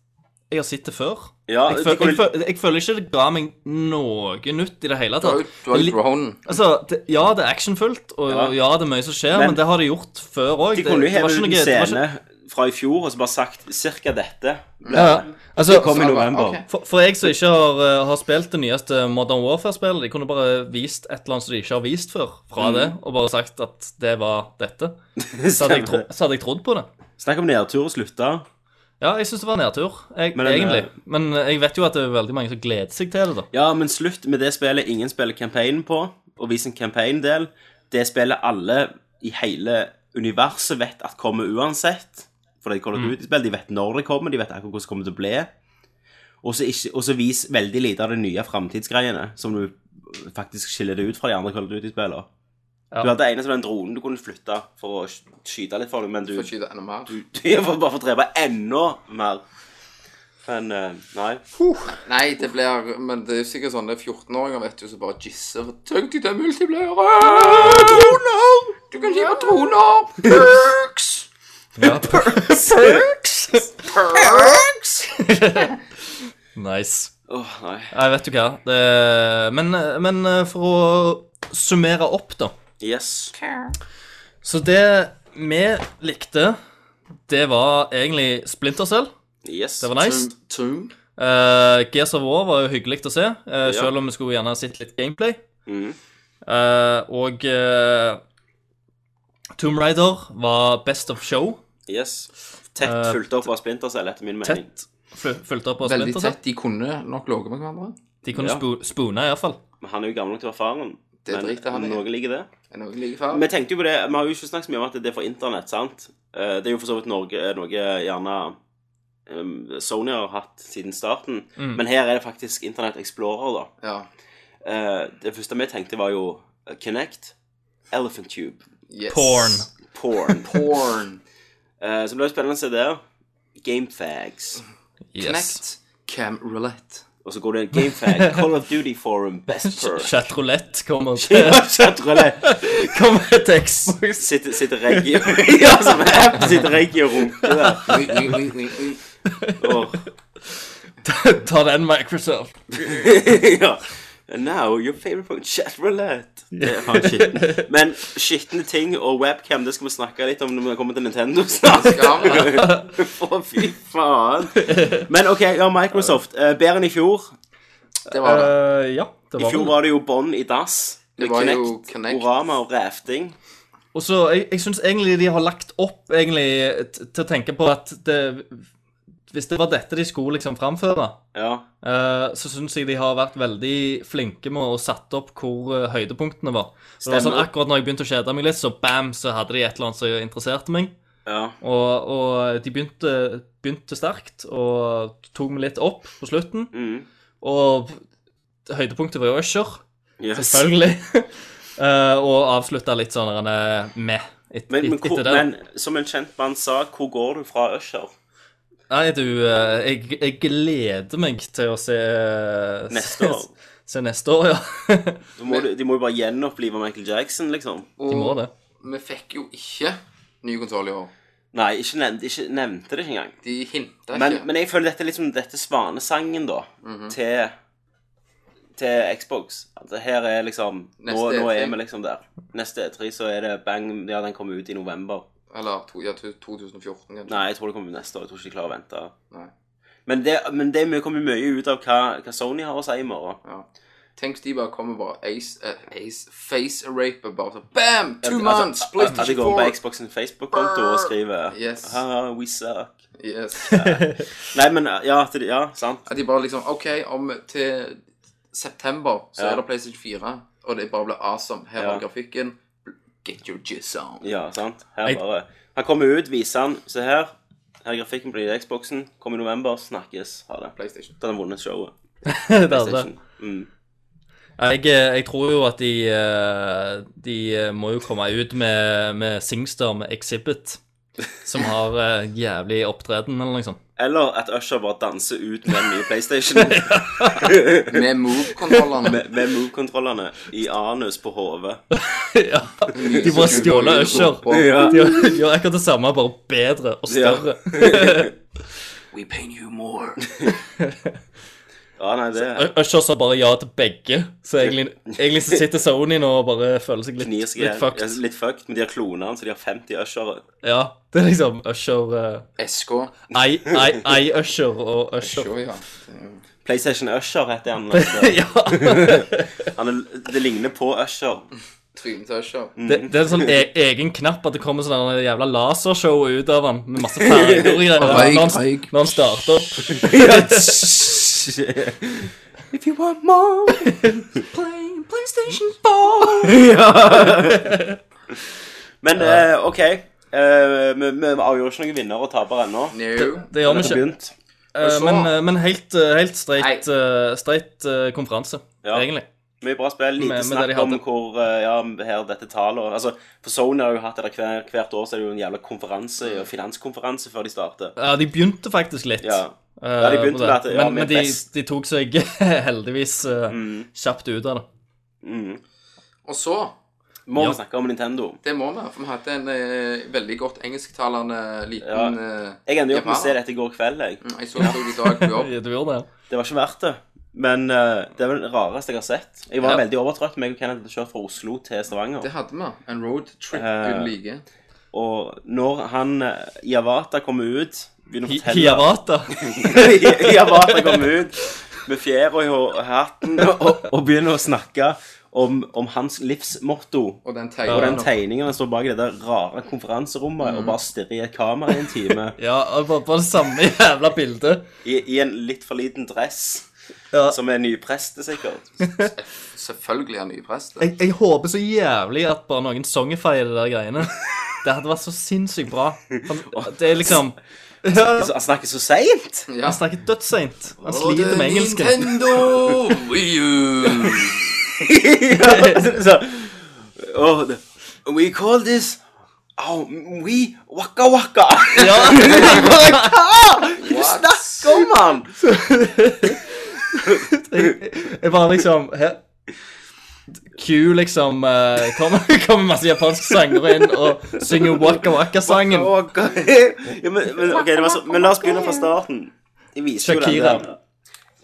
jeg har sett det før. Ja, jeg, føl, jeg, føl, jeg føler ikke det ga meg noe nytt i det hele tatt. du har jo Altså, det, ja, det er actionfullt, og ja. Ja. det er mye som skjer, Men- men, det har de gjort før òg. De kunne jo heve en scene fra i fjor og så bare sagt cirka dette. Ja, ja. Altså, Det kom i november. Okay. For, for jeg som ikke har, eh, har spilt det nyeste Modern Warfare-spillet, de kunne bare vist et eller annet som de ikke har vist før, fra Mm. det, og bare sagt at det var dette. Så hadde jeg, tro, så hadde jeg trodd på det. Snakk om nedtur og slutta. Ja, jeg syns det var nedtur, jeg, Men den, egentlig. eh, Men jeg vet jo at det er veldig mange som gleder seg til det, da. Ja, men slutt med det spillet ingen spiller campaign på, og vis en campaign-del. Det spillet alle i hele universet vet at kommer uansett. For de er Call ut i spill, de vet når det kommer, de vet akkurat hvordan det kommer til å bli. Og så ikke- og så vis veldig lite av de nye framtidsgreiene, som du faktisk skiller det ut fra de andre Call of Duty-spillene. Ja. Du hadde eneste den dronen du kunne flytte for å skyte litt for deg, men du, For å skyte enda mer. du, du får bare for å drepe enda mer. Men eh, nei. Nei, det blir Men det er jo sikkert sånn det er 14-åringer vet du, som bare gisser. Tenk deg det multiplayer! Droner! Du kan kjøpe droner! Perks! Ja. Perks! Nice. Åh, nei. Nei, vet du hva. Det, men, men eh, for å summere opp, da. Yes. Så det vi likte, det var egentlig Splinter Cell. Yes. Det var nice. Tung. Uh, Gears of War var jo hyggelig å se, uh, Ja. selv om vi skulle gjerne ha sett litt gameplay. Mm. Uh, og uh, Tomb Raider var best of show. Yes. Tett Eh, fulgt opp av Splinter Cell, etter min mening. Tett fulgt opp av Veldig tett. De kunne nok ligget med hverandre. De kunne Ja. spo spone, iallfall. Men han er jo gammel nok til å være faren. Det men driter han i. liker det. Noe? Vi tenkte jo på det, vi har jo ikke snakket så mye om at det er for internett, sant? Eh, Det er jo for så vidt Norge, eh, noe gjerne Sony har hatt siden starten. Mm. Men her er det faktisk Internett Explorer, da. Ja. Eh, Det første vi tenkte, var jo Connect, Elephant Tube, Yes. Porn. Porn. Porn. Eh, Så det blir jo spennende å se der. Gamefags. Yes. Connect. Cam roulette. Og så går det Gamefag, Call of Duty Forum, Best Per. Chatroulette kommer til, Chatroulette. kommer til Xbox. Sitter, sitter Reggie Ja, som app sitter Reggie og runker der. Ta den, Microsoft. ja. And now your favorite point, chatroulette. Det er skitten. Men skitne ting og webcam, det skal vi snakke litt om når vi kommer til Nintendo snart. For fy faen. Men OK, ja, Microsoft. eh, bedre enn i fjor. Det var det. Eh, ja, det I fjor var det jo bånd i dass. Det var var jo Kinect, Kinect. Orama og rafting. Og så, Jeg, jeg syns egentlig de har lagt opp egentlig t- til å tenke på at det Hvis det var dette de skulle liksom framføre, Ja. uh, så syns jeg de har vært veldig flinke med å satt opp hvor uh, høydepunktene var. Så det var sånn Akkurat når jeg begynte å kjede meg litt, så bam, så hadde de et eller annet som interesserte meg. ja. Og, og de begynte, begynte sterkt og tok meg litt opp på slutten. Mm. Og høydepunktet var jo Usher, Yes. selvfølgelig. uh, og avslutta litt sånn med et, Men, men, et, hvor, etter det. men som en kjent mann sa, hvor går du fra Usher? Nei, du, eh, jeg, jeg gleder meg til å se Neste år. Se, se neste år, ja. Må, de må jo bare gjenopplive Michael Jackson, liksom. De må det. vi fikk jo ikke ny konsoll i år. Nei, ikke, nevnte, ikke nevnte det ikke engang. De hinta ikke. men jeg føler dette er liksom dette svanesangen, da, Mhm. til, til Xbox. At her er liksom Nå, Neste nå er vi liksom der. Neste E3 så er det bang Ja, den kommer ut i november. Eller to, ja, to- 2014, kanskje. Nei, jeg tror det kommer neste år. Jeg tror ikke de klarer å vente. Nei. Men det, men det kommer mye ut av hva, hva Sony har å si i morgen. Ja. Tenk hvis de bare kommer bare Ace, uh, ace Face Raper bare så Bam! Two Altså, months! At de PlayStation går på 4! Xbox sin Facebook-konto og skriver Yes. Haha, we suck. Yes. Nei, men ja, til, ja sant. At de bare liksom OK, om til september så Ja. er det PlayStation 4, og det bare blir awesome. Her Ja. er grafikken. Get your jizz on. Ja, sant. Her Jeg- bare Han kommer ut, viser han. Se her. Her er grafikken på i Xboxen. Kommer i november. Snakkes. Ha det. PlayStation. Da har han vunnet showet. det er det. PlayStation. Mm. Jeg, eh, jeg tror jo at de eh, De eh, må jo komme ut med, med Singstar med Exhibit, som har eh, jævlig opptreden eller noe sånt. Eller at Usher bare danser ut med den nye PlayStation. Med Move-kontrollene. med med move-kontrollene i anus på hodet. ja. De bare stjåler Usher. Ja. De gjør- de gjør akkurat det samme, bare bedre og større. We pay you more. Ja, nei, det Usher sa bare ja til begge, så egentlig, egentlig så sitter Sony nå og bare føler seg litt, knir seg litt fucked. Ja, Litt fucked Men de har klona han, så de har 50 Usher. Ja, det er liksom Usher uh, SK. I, I, I Usher og Usher. Usher ja. PlayStation Usher heter han. Altså. ja, han er, det ligner på Usher. Trynet til Usher. det, det er en sånn e egen knapp at det kommer sånn en jævla lasershow ut av han med masse farger i den når han starter If you want more PlayStation 4! Men uh, OK. Eh, vi, vi avgjør ikke noen vinner og taper ennå. No. Det gjør vi ikke. Eh, men, men helt, helt streit, eh, konferanse, Ja. egentlig. Mye bra spill. Lite Med- med snakk de om hvor Ja, her dette tallet altså, For Sony har jo hatt det der hver, hvert år, så er det jo en jævla konferanse finanskonferanse før de starter. Ja, de begynte faktisk litt. Ja. Eh, Ja, de begynte på det. med at, ja, men, men de, de tok seg heldigvis mm. kjapt ut av det. Mm. Og så Må Ja. vi snakke om Nintendo? Det må vi, for vi hadde en eh, veldig godt engelsktalende liten ja. Jeg endte jo opp med å se dette i går kveld, jeg. Mm, Jeg så det i dag på jobb. Ja, Du gjorde det? Det var ikke verdt det. Men uh, det er vel det rareste jeg har sett. Jeg var Ja. veldig overtrøtt. meg og Kenneth hadde kjørt fra Oslo til Stavanger. Det hadde vi. En roadtrip uh, uten like. Og når han Javata kommer ut begynner å fortelle Hiawata. Hiawata kommer ut med fjæra i hatten og, og begynner å snakke om, om hans livsmotto. Og den Og tegningen. den tegningen han står bak i det der rare konferanserommet og bare stirrer i et kamera i en time. Ja, og bare på det samme jævla bildet. I, I en litt for liten dress. Ja. Som er nypreste, sikkert. Selvfølgelig er nypreste. Jeg, jeg håper så jævlig at bare noen songifier de der greiene. Det hadde vært så sinnssykt bra. Det er liksom ja, Så Han snakker så seint! Ja. Han snakker dødsseint. Han sliter med engelsken. Nintendo Wii U. så, oh, the, we call this Oh, we waka waka. Ja, What? Snakk om han! jeg bare liksom her. Q liksom uh, kommer, kommer masse japanske sangere inn og synger Waka Waka-sangen. Waka. ja, men, men, okay, så, men la oss begynne fra starten. Shakira.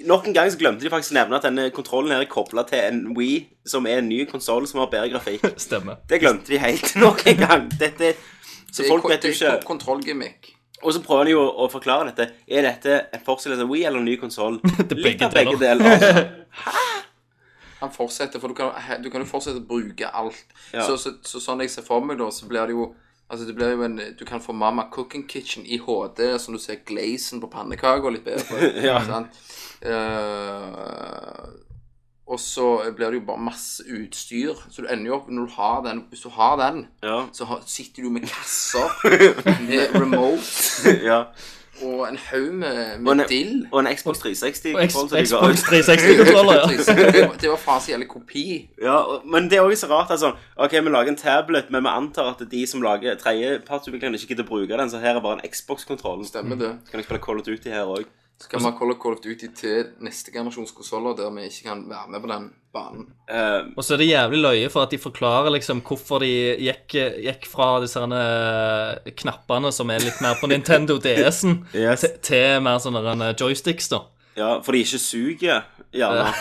Nok en gang så glemte de faktisk å nevne at denne kontrollen her er kobla til en Wii, som er en ny konsoll som har bedre grafikk. Stemmer. Det glemte de helt nok en gang. Dette Så Det folk vet jo det er ikke ko- kontrollgimmick. Og så prøver de jo å forklare dette. Er dette en fortsettelse av Wii eller en ny konsoll? Litt av begge deler. deler. Han fortsetter, for du kan, du kan jo fortsette å bruke alt. Ja. Så, så, så sånn jeg ser for meg, da, så blir det jo Altså det blir jo en, Du kan få Mama Cooking Kitchen i HD, som du ser glazen på pannekaka litt bedre. Ja. sant? Uh, og så blir det jo bare masse utstyr. Så du ender jo opp når du har den Hvis du har den, Ja. så sitter du med kasser med remote ja. Og en haug med, Og en, dill. og en Xbox 360. Og X- kontroll som de Xbox 360-kontroller, ja. Det var- Det var faen så jævlig kopi. Ja, og- men det er også så rart at sånn Ok, vi lager en tablet, men vi antar at de som lager tredjepartsutviklerne, ikke gidder å bruke den, så her er bare en Xbox-kontroll. Stemmer det. kan jeg spille Call of Duty her òg. Skal vi ha Call of Call of Duty til neste generasjons konsoller der vi ikke kan være med på den banen? Og så er det jævlig løye for at de forklarer liksom hvorfor de gikk, gikk fra disse eh, knappene som er litt mer på Nintendo DS-en, Yes. til, til mer sånne herne joysticks, da. Ja, for de ikke suger, gjerne.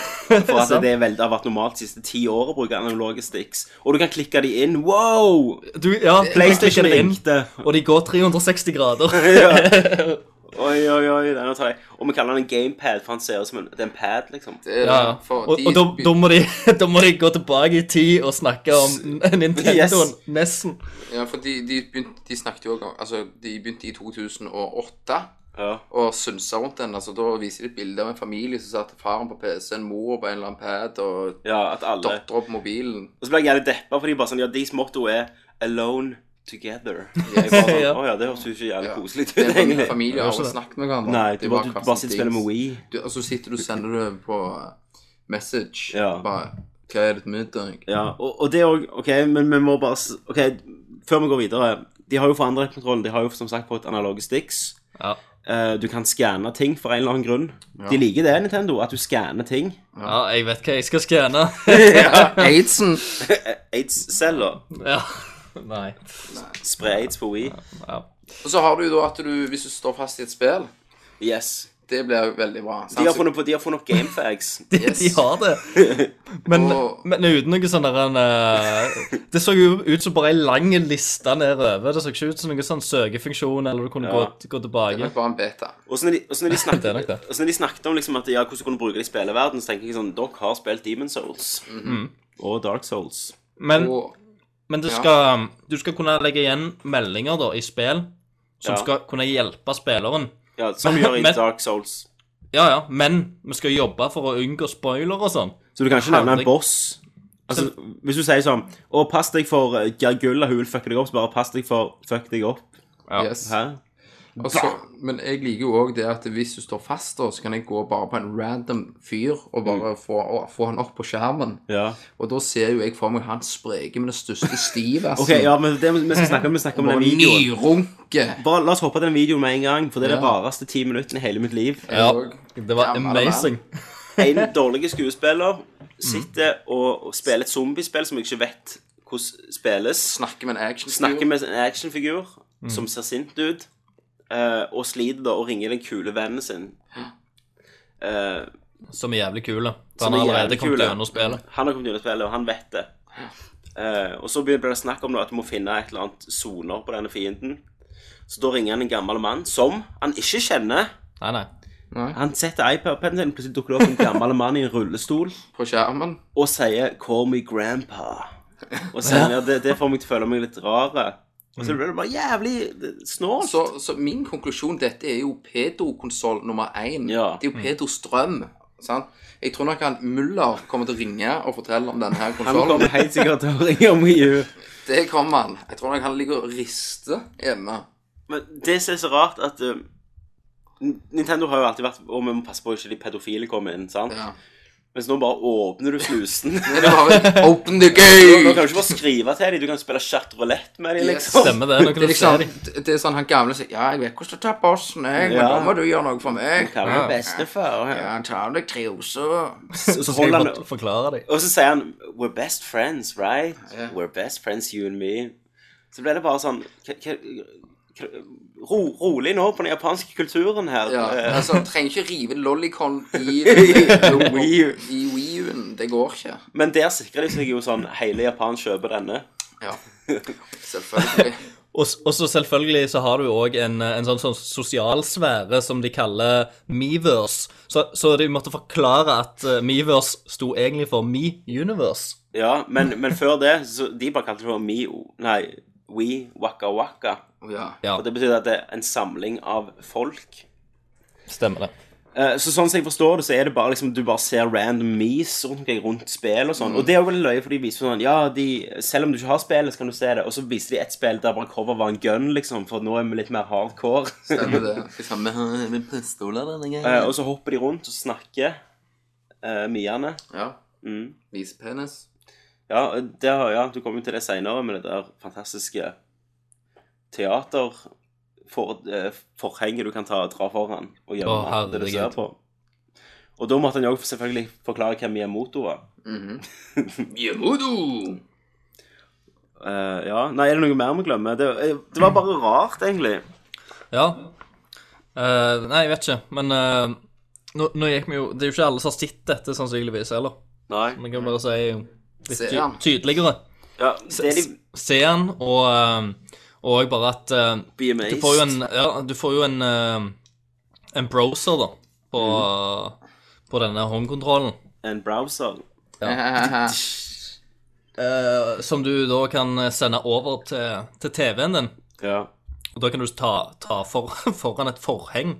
For at det er veldig, har vært normalt de siste ti år å bruke analoge sticks. Og du kan klikke de inn. Wow! Du, ja, PlayStation ringte. og de går 360 grader. Oi, oi, oi. den tar jeg. Og vi kaller den en gamepad, for han ser ut som en, det er en pad, liksom. Det er Ja, for og, de og da, da, må de, da må de gå tilbake i tid og snakke om Nintendoen, nesten. Ja, for de, de, begynte, de snakket jo også Altså, de begynte i 2008 Ja. og synsa rundt den. Altså, da viser de et bilde av en familie som satt faren på PC-en, mor på en eller annen pad og ja, at alle dattera på mobilen. Og så ble jeg jævlig deppa, fordi bare sånn Ja, deres motto er 'alone together'. Jeg sånn, Ja. Oh, ja, det høres jo ikke jævlig koselig ut, Det er en egentlig. familie har aldri snakket med hverandre. Nei, du bare, du bare sitter og spiller med We. Wii. Du, og så sitter du og sender det på message. Ja. Bare Hva er det til middag? Ja, og, og det òg OK, men vi må bare OK, før vi går videre De har jo forandret kontrollen. De har jo som sagt fått analoge sticks. Ja. Uh, du kan skanne ting for en eller annen grunn. De liker det, Nintendo, at du skanner ting. ja, jeg vet hva jeg skal skanne. Aidsen! Aids-celler. Ja. Nei. Spre aids på Wii. Ja. Og så har du jo da at du, hvis du står fast i et spill, Yes. Det blir veldig bra. De har funnet, på, de har funnet opp gamefags. De, Yes. de har det. Men, Og- men uten noe sånn der en, eh, Det så jo ut som bare ei lang liste nedover. Det så ikke ut som noen sånn søkefunksjon, eller du kunne Ja. gå, gå Det er tilbake. nok bare en beta. Og så når de, og så når de, snakket, Det er nok det. og så når de snakket om liksom at ja, hvordan kunne du bruke det i spilleverden, så tenker jeg sånn Dere har spilt Demon Souls. Og Dark Souls. Men, Og men skal, du skal kunne legge igjen meldinger da i spill som Ja. skal kunne hjelpe spilleren. Ja, Som vi gjør i Men- Dark Souls. Ja, ja, men vi skal jobbe for å unngå spoiler og sånn. Så du kan ikke nevne en boss. Altså, Hvis du sier sånn Å, pass deg for uh, Gargulla, hun vil fucke deg opp, så bare pass deg for fuck deg opp. yes. Hæ? Og men jeg liker jo òg det at hvis du står fast, da, så kan jeg gå bare på en random fyr og bare få, og få han opp på skjermen. Ja. Og da ser jo jeg for meg han spreke med den største stivassen. OK, ja, men det vi skal snakke om, vi snakker om den videoen. nyrunke. Bare La oss hoppe til den videoen med en gang, for det er det Ja. rareste ti minuttene i hele mitt liv. Ja, det var amazing. En dårlig skuespiller sitter og, og spiller et zombiespill som jeg ikke vet hvordan spilles. Snakker med en actionfigur. Snakker med en actionfigur som ser sint ut, eh, og sliter da og ringer den kule vennen sin. Eh, Som er jævlig kule. For han har allerede kommet gjennom spillet. Han har kommet gjennom spillet, og han vet det. Eh, og så blir det snakk om da at du må finne et eller annet soner på denne fienden. Så da ringer han en gammel mann som han ikke kjenner. Nei, nei. Han setter iPad-pennen sin, plutselig dukker det opp en gammel mann i en rullestol på skjermen. og sier 'call me grandpa'. Og sier ja, det, det får meg til å føle meg litt rar. Og så blir det bare jævlig snålt. Så, så min konklusjon dette er jo pedokonsoll nummer én. Ja. Det er jo pedostrøm. Sant? Jeg tror nok han Muller kommer til å ringe og fortelle om denne her Han kommer helt sikkert til å ringe om EU. Det kommer han. Jeg tror nok han ligger og rister hjemme. Men det som er så rart, at uh, Nintendo har jo alltid vært Og vi må passe på at ikke de pedofile kommer inn, sant? Ja. Mens nå bare åpner du slusen. Men det var Open the Nå gate! kan du ikke bare skrive til dem, du kan spille chat roulette med dem, Yes. liksom. Stemmer det. Nå Det kan er du liksom. Det er sånn han gamle sier Ja, jeg vet hvordan du tar bossen, jeg, men Ja. da må du gjøre noe for meg. Hva er det beste for? Ja, han tar deg triosa. Så, så Skal jeg forklare deg. Og så sier han We're best friends, right? Yeah. We're best friends, you and me. Så ble det bare sånn hva- hva- ro, Rolig nå på den japanske kulturen her. Ja, Eh, altså, du trenger ikke rive lollicon i, i Wii U-en. Det går ikke. Men der sikrer de seg jo sånn Hele Japan kjøper denne. Ja, selvfølgelig. Og, så selvfølgelig så har du òg en, en sånn, sånn sosial sfære som de kaller Meverse. Så, så de måtte forklare at uh, Meverse sto egentlig for Me Universe. Ja, men, men før det så De bare kalte det for Me Nei, We Waka Waka. Ja. Og det betyr at det er en samling av folk. stemmer det. Eh, Så sånn som jeg forstår det, så er det bare liksom Du bare ser random mees rundt, omkring rundt spill og sånn. Og det er jo veldig løye, for de viser sånn Ja, de, selv om du ikke har spillet, så kan du se det. Og så viser de et spill der bare cover var en gun, liksom, for nå er vi litt mer hardcore. Stemmer det. Liksom, med, med pistoler denne Eh, gangen. og så hopper de rundt og snakker, uh, miene. Ja. Mm. Vise penis. Ja, det, har- ja, du kommer jo til det seinere med det der fantastiske teater for, eh, forhenget du kan ta, dra foran og gjøre oh, det du ser på. Og da måtte han jo selvfølgelig forklare hvem Miyamoto var. Yemudo! Uh, ja, Nei, er det noe mer vi glemmer? Det, eh, det var bare rart, egentlig. Ja. Uh, nei, jeg vet ikke, men uh, nå, nå gikk vi jo Det er jo ikke alle som har sett dette, sannsynligvis, heller. Nei. Men kan bare si litt Se han. tydeligere. Ja, det er de Se han, og eh, og bare at uh, Be Du amazed. får jo en, ja, du får jo en, uh, en browser, da, på, på denne håndkontrollen. En browser. eh, som du da kan sende over til, til TV-en din. Ja. Og da kan du ta, ta for, foran et forheng,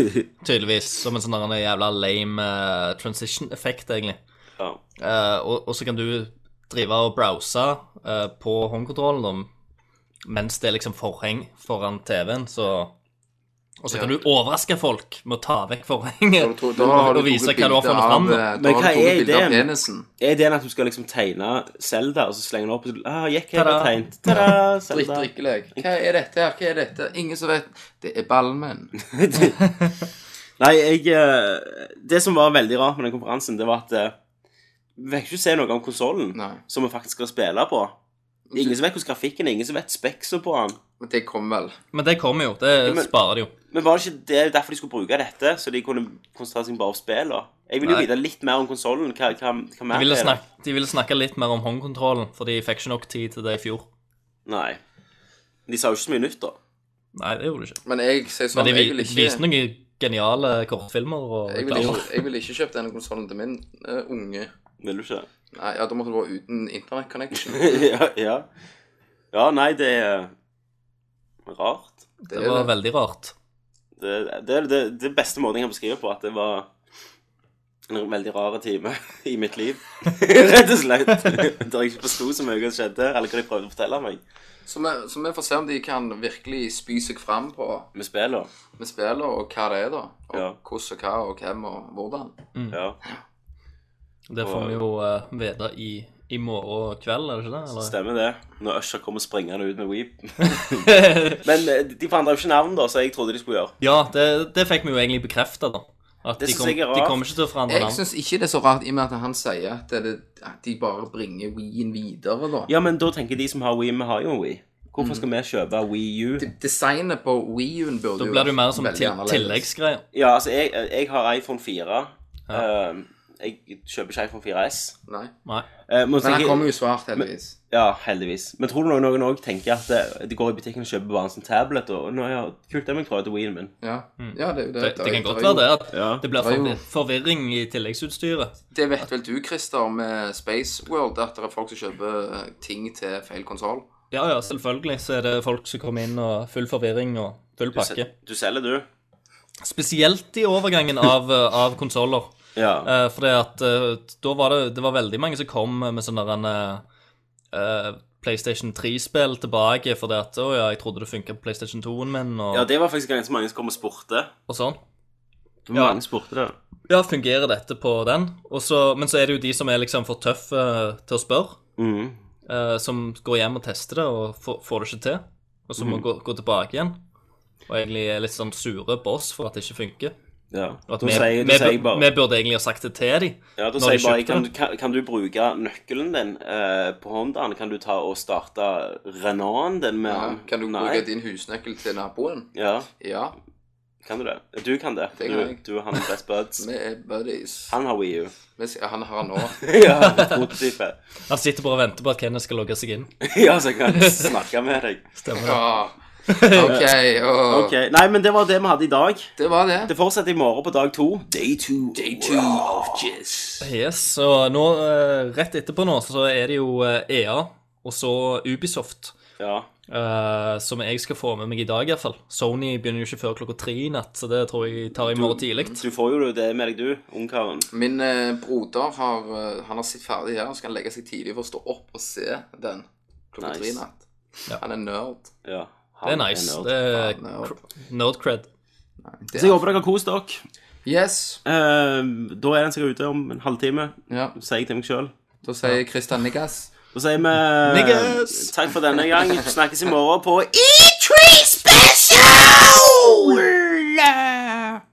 tydeligvis. Som en sånn jævla lame transition-effekt, egentlig. Ja. Eh, og, og så kan du drive og browse uh, på håndkontrollen mens det er liksom forheng foran TV-en, så Og så kan Ja. du overraske folk med å ta vekk forhenget Da, da har og vise hva du har funnet fram. eh, Men hva er ideen? Er ideen at du skal liksom tegne Selda, og så slenger den opp og så, ah, gikk jeg har tegnet. Tada, Dritt Zelda. drikkelek. Hva er dette her? Hva er dette? Ingen som vet. Det er Balmen. Nei, jeg Det som var veldig rart med den konferansen, det var at vi fikk ikke se noe om konsollen Nei. som vi faktisk skal spille på. Ingen som vet hvordan grafikken er, ingen som vet speksa på den. Men det kommer vel. Men det kommer jo. Det men- sparer de jo. Men var det ikke det derfor de skulle bruke dette? Så de kunne konsentrere seg bare om spillene? Jeg vil jo Nei. vite litt mer om konsollen. Hva, hva, hva De ville, er det? snakke, de ville snakke litt mer om håndkontrollen, for de fikk ikke nok tid til det i fjor. Nei. De sa jo ikke så mye nytt, da. Nei, det gjorde de ikke. Men jeg sier sånn, Men de jeg vi- vil ikke viste noen geniale kortfilmer og jeg vil, ikke, jeg vil ikke kjøpe denne konsollen til min eh, unge. Vil du ikke? Nei, ja, da måtte du være uten internettconnection. ja, ja. Ja, nei, det er rart. Det, Det var veldig rart. Det, det er det, det beste måten jeg kan beskrive på, at det var en veldig rar time i mitt liv. Rett og slett. Der jeg ikke forsto så mye som skjedde, eller hva de prøvde å fortelle meg Så, vi, så vi får se om de kan virkelig spy seg fram på med spillene. med spillene, og hva det er, da. Og Ja. hvordan og hva og hvem og hvordan. Ja. Det får vi jo uh, vite i, i morgen kveld, er det ikke det? Eller? Stemmer det. Når Usher kommer springende ut med Weep. Men eh, de forandra jo ikke navn, da, så jeg trodde de skulle gjøre. Ja, det, det fikk vi jo egentlig bekrefta, da. At Det de, kom, jeg er de kommer ikke til å forandre navn. Jeg syns ikke det er så rart, i og med at han sier at, det, at de bare bringer Wii-en videre, da. Ja, men da tenker de som har Wii, vi har jo en Wii. Hvorfor skal vi kjøpe Wii U? De- Designet på Wii-en burde jo Da blir det jo mer som til, tilleggsgreier. Ja, altså, jeg, jeg har iPhone 4. Eh, jeg kjøper ikke iPhone 4S. Nei. Nei. Eh, Men han kommer jo svart, heldigvis. Ja, heldigvis. Men tror du noen òg tenker at det, de går i butikken og kjøper bare en sånn tablet? Og nå, ja, kult, det må jeg prøve til Wien min. Ja, ja det, det, Mm. Det, det kan er godt være det at Ja. det blir Det er jo- forvi- forvirring i tilleggsutstyret. Det vet vel du, Christer, med Space World, at det er folk som kjøper eh, ting til feil konsoll. Ja, ja, selvfølgelig så er det folk som kommer inn og full forvirring og full Du, pakke. sel- du selger, du? Spesielt i overgangen av, eh, av konsoller. Ja. Uh, fordi at uh, da var det, det var veldig mange som kom med sånne der, uh, PlayStation 3-spill tilbake fordi at å ja, jeg trodde det funka på PlayStation 2-en min, og, ja, det var faktisk ganske mange som kom og spurte. og sånn. Det var Mange spurte det. Ja, fungerer dette på den? Og så, men så er det jo de som er liksom for tøffe til å spørre, Mhm. eh, som går hjem og tester det og får, får det ikke til, og så må Mhm. gå, gå tilbake igjen. Og egentlig er litt sånn sure på oss for at det ikke funker. Ja. Og at vi, sier, vi, sier bare vi burde egentlig ha sagt det til dem. Ja, da når sier de jeg bare kan, kan, kan du bruke nøkkelen din eh, på Hondaen? Kan du ta og starte Renaulten din med Ja. den? Kan du Nei. bruke din husnøkkel til naboen? Ja, Ja, kan du det? Du kan det. Det kan du, du og han er best buds. vi er buddies. Han har Wii U. Han har han nå. ja, prototype. Han sitter bare og venter på at Kenneth skal logge seg inn. ja, så jeg kan snakke med deg. Stemmer det? Ja. OK. Og Ok, Nei, men det var det vi hadde i dag. Det var det. Det fortsetter i morgen på dag to. Day two. Day two of Jizz. Yes, og nå, eh, rett etterpå nå, så er det jo eh, EA, og så Ubisoft, Ja. Uh, som jeg skal få med meg i dag i hvert fall. Sony begynner jo ikke før klokka tre i natt, så det tror jeg tar i morgen tidlig. Du får jo det med deg, du, ungkaren. Min uh, broder har uh, Han har sett ferdig her, så kan han legge seg tidlig for å stå opp og se den klokka Nice. tre i natt. Han er nerd. Ja. Det er nice. nerd. Det er Ja, nerd. Så jeg håper dere har kost dere. Yes. Uh, da er den sikkert ute om en halvtime, Ja. sier jeg til meg sjøl. Da sier Kristian Niggas. Da sier vi Niggas! takk for denne gang. Snakkes i morgen på E3 Special!